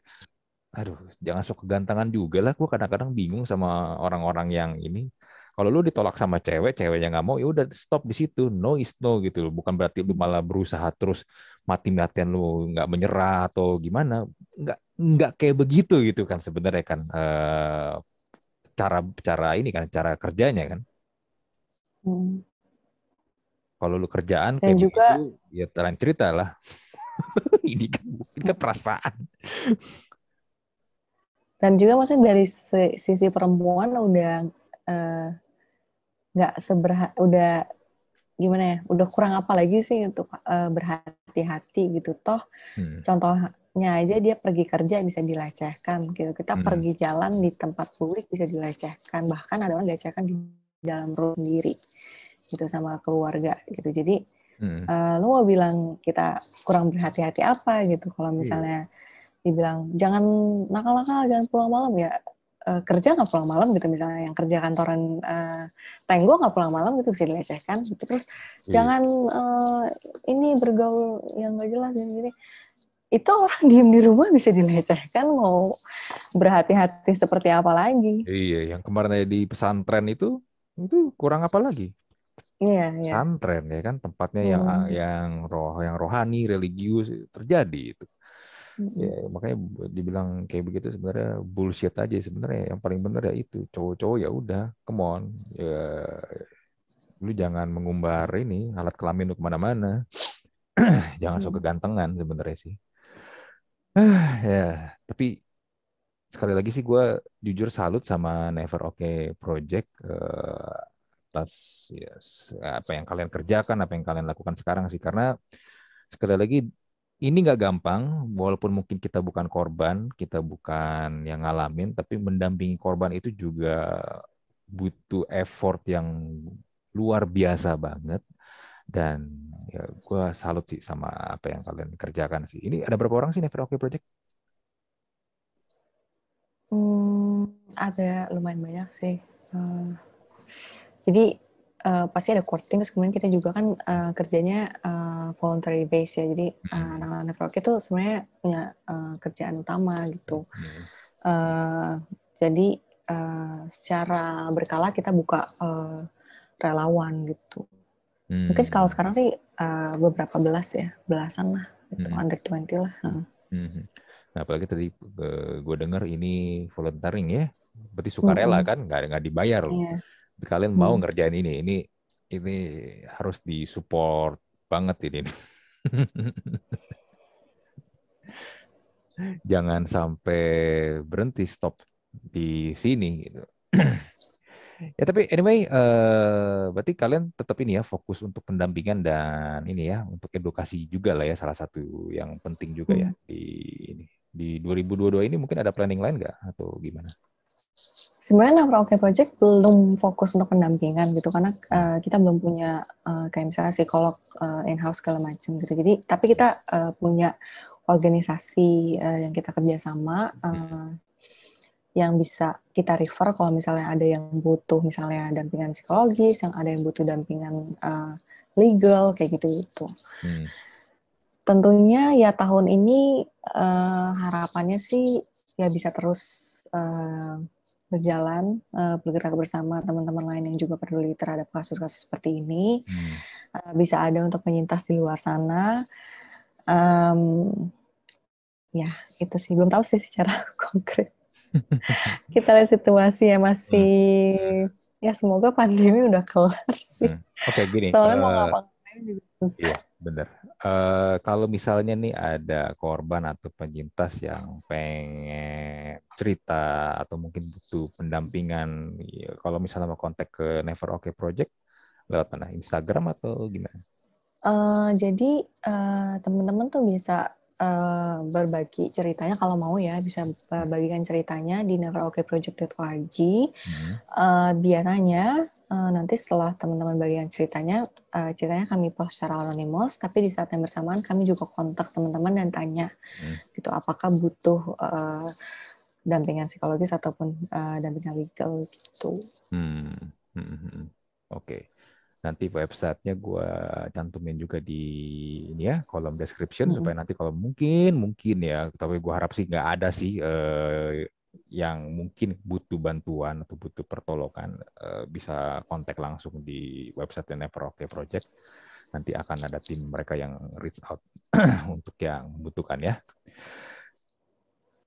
Aduh, jangan sok kegantangan juga lah. Gue kadang-kadang bingung sama orang-orang yang ini. Kalau lu ditolak sama cewek, ceweknya nggak mau, ya udah stop di situ. No is no gitu. Bukan berarti lu malah berusaha terus mati-matian lu nggak menyerah atau gimana. Nggak nggak kayak begitu gitu kan sebenarnya kan uh, cara cara ini kan cara kerjanya kan. Hmm. Kalau lu kerjaan kayak juga, begitu, ya terang cerita lah. [LAUGHS] ini kan ini kan perasaan. Dan juga maksudnya dari sisi perempuan udah eh, nggak uh, seberha udah gimana ya udah kurang apa lagi sih untuk uh, berhati-hati gitu toh hmm. Contohnya aja dia pergi kerja bisa dilecehkan gitu kita hmm. pergi jalan di tempat publik bisa dilecehkan bahkan ada orang dilecehkan di dalam rumah sendiri gitu sama keluarga gitu jadi hmm. uh, lo mau bilang kita kurang berhati-hati apa gitu kalau iya. misalnya yeah. dibilang jangan nakal-nakal jangan pulang malam ya uh, kerja nggak pulang malam gitu misalnya yang kerja kantoran uh, tenggo nggak pulang malam gitu bisa dilecehkan gitu terus yeah. jangan uh, ini bergaul yang nggak jelas dan gini itu orang diem di rumah bisa dilecehkan mau berhati-hati seperti apa lagi? Iya yang kemarin di pesantren itu itu kurang apa lagi? Iya, iya. Santren ya kan tempatnya hmm. yang yang roh yang rohani religius terjadi itu. Ya makanya dibilang kayak begitu sebenarnya bullshit aja sebenarnya. Yang paling benar ya itu cowok-cowok ya udah come on. Ya lu jangan mengumbar ini alat kelamin lu ke mana-mana. [CLEARS THROAT] Jangan sok kegantengan sebenarnya sih [SIGHS] ya tapi sekali lagi sih gue jujur salut sama Never Okay Project uh, atas yes, apa yang kalian kerjakan apa yang kalian lakukan sekarang sih karena sekali lagi ini nggak gampang, walaupun mungkin kita bukan korban, kita bukan yang ngalamin, tapi mendampingi korban itu juga butuh effort yang luar biasa banget. Dan ya gue salut sih sama apa yang kalian kerjakan sih. Ini ada berapa orang sih Never Okay Project? Hmm, ada lumayan banyak sih. Uh, jadi uh, pasti ada core terus kemudian kita juga kan uh, kerjanya uh, voluntary base ya jadi uh, anak-anak nefroki itu sebenarnya punya uh, kerjaan utama gitu uh, jadi uh, secara berkala kita buka uh, relawan gitu hmm. mungkin kalau sekarang sih uh, beberapa belas ya belasan lah gitu hmm. under 20 lah uh. hmm. Nah, apalagi tadi uh, gue dengar ini volunteering ya, berarti sukarela -hmm. kan, nggak nggak dibayar loh. Yeah kalian mau hmm. ngerjain ini ini ini harus disupport banget ini [LAUGHS] jangan sampai berhenti stop di sini gitu [CLEARS THROAT] ya tapi anyway uh, berarti kalian tetap ini ya fokus untuk pendampingan dan ini ya untuk edukasi juga lah ya salah satu yang penting juga ya hmm. di ini di 2022 ini mungkin ada planning lain nggak atau gimana? sebenarnya Nafra Oke Project belum fokus untuk pendampingan gitu karena uh, kita belum punya uh, kayak misalnya psikolog uh, in-house segala macam gitu. Jadi tapi kita uh, punya organisasi uh, yang kita kerjasama uh, yang bisa kita refer kalau misalnya ada yang butuh misalnya dampingan psikologis, yang ada yang butuh dampingan uh, legal kayak gitu gitu. Hmm. Tentunya ya tahun ini uh, harapannya sih ya bisa terus uh, berjalan uh, bergerak bersama teman-teman lain yang juga peduli terhadap kasus-kasus seperti ini hmm. uh, bisa ada untuk penyintas di luar sana um, ya itu sih belum tahu sih secara [LAUGHS] konkret [LAUGHS] kita lihat situasi ya masih hmm. ya semoga pandemi udah kelar sih hmm. oke okay, gini soalnya uh, mau ngapa-ngapain juga susah iya bener uh, kalau misalnya nih ada korban atau penyintas yang pengen cerita atau mungkin butuh pendampingan, ya, kalau misalnya mau kontak ke Never Okay Project lewat mana? Instagram atau gimana? Uh, jadi uh, teman-teman tuh bisa uh, berbagi ceritanya kalau mau ya bisa bagikan ceritanya di neverokeproject.org. Hmm. Uh, biasanya uh, nanti setelah teman-teman bagikan ceritanya, uh, ceritanya kami post secara anonimus, tapi di saat yang bersamaan kami juga kontak teman-teman dan tanya hmm. gitu apakah butuh uh, dampingan psikologis ataupun uh, dampingan legal gitu. Hmm. Hmm. hmm, hmm. Oke. Okay nanti websitenya gue cantumin juga di ini ya kolom description hmm. supaya nanti kalau mungkin mungkin ya tapi gue harap sih nggak ada sih eh, yang mungkin butuh bantuan atau butuh pertolongan eh, bisa kontak langsung di website Never Okay Project nanti akan ada tim mereka yang reach out [CLEARS THROAT] untuk yang membutuhkan ya.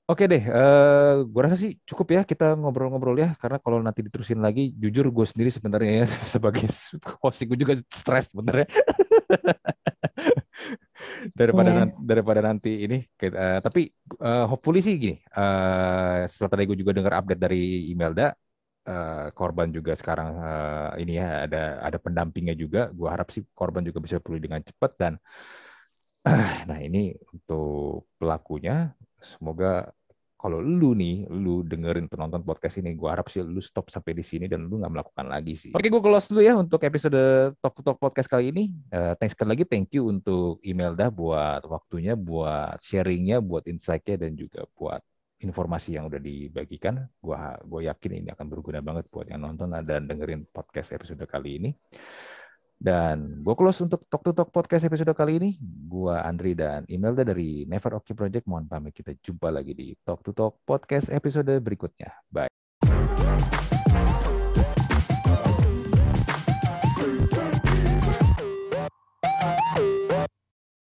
Oke deh, uh, gue rasa sih cukup ya kita ngobrol-ngobrol ya, karena kalau nanti diterusin lagi, jujur gue sendiri sebenarnya ya [LAUGHS] sebagai hosting gue juga stres sebenarnya. [LAUGHS] daripada yeah. nanti, daripada nanti ini, uh, tapi uh, hopefully sih gini, uh, setelah tadi gue juga dengar update dari Imelda, uh, korban juga sekarang uh, ini ya ada ada pendampingnya juga. Gua harap sih korban juga bisa pulih dengan cepat dan [CLEARS THROAT] nah ini untuk pelakunya semoga kalau lu nih, lu dengerin penonton podcast ini, gue harap sih lu stop sampai di sini dan lu nggak melakukan lagi sih. Oke, gue close dulu ya untuk episode Talk to Talk podcast kali ini. Uh, thanks sekali lagi, thank you untuk email dah buat waktunya, buat sharingnya, buat insight-nya, dan juga buat informasi yang udah dibagikan. Gue gue yakin ini akan berguna banget buat yang nonton dan dengerin podcast episode kali ini. Dan gue close untuk Talk to Talk podcast episode kali ini. Gue Andri dan Imelda dari Never Okay Project. Mohon pamit kita jumpa lagi di Talk to Talk podcast episode berikutnya. Bye.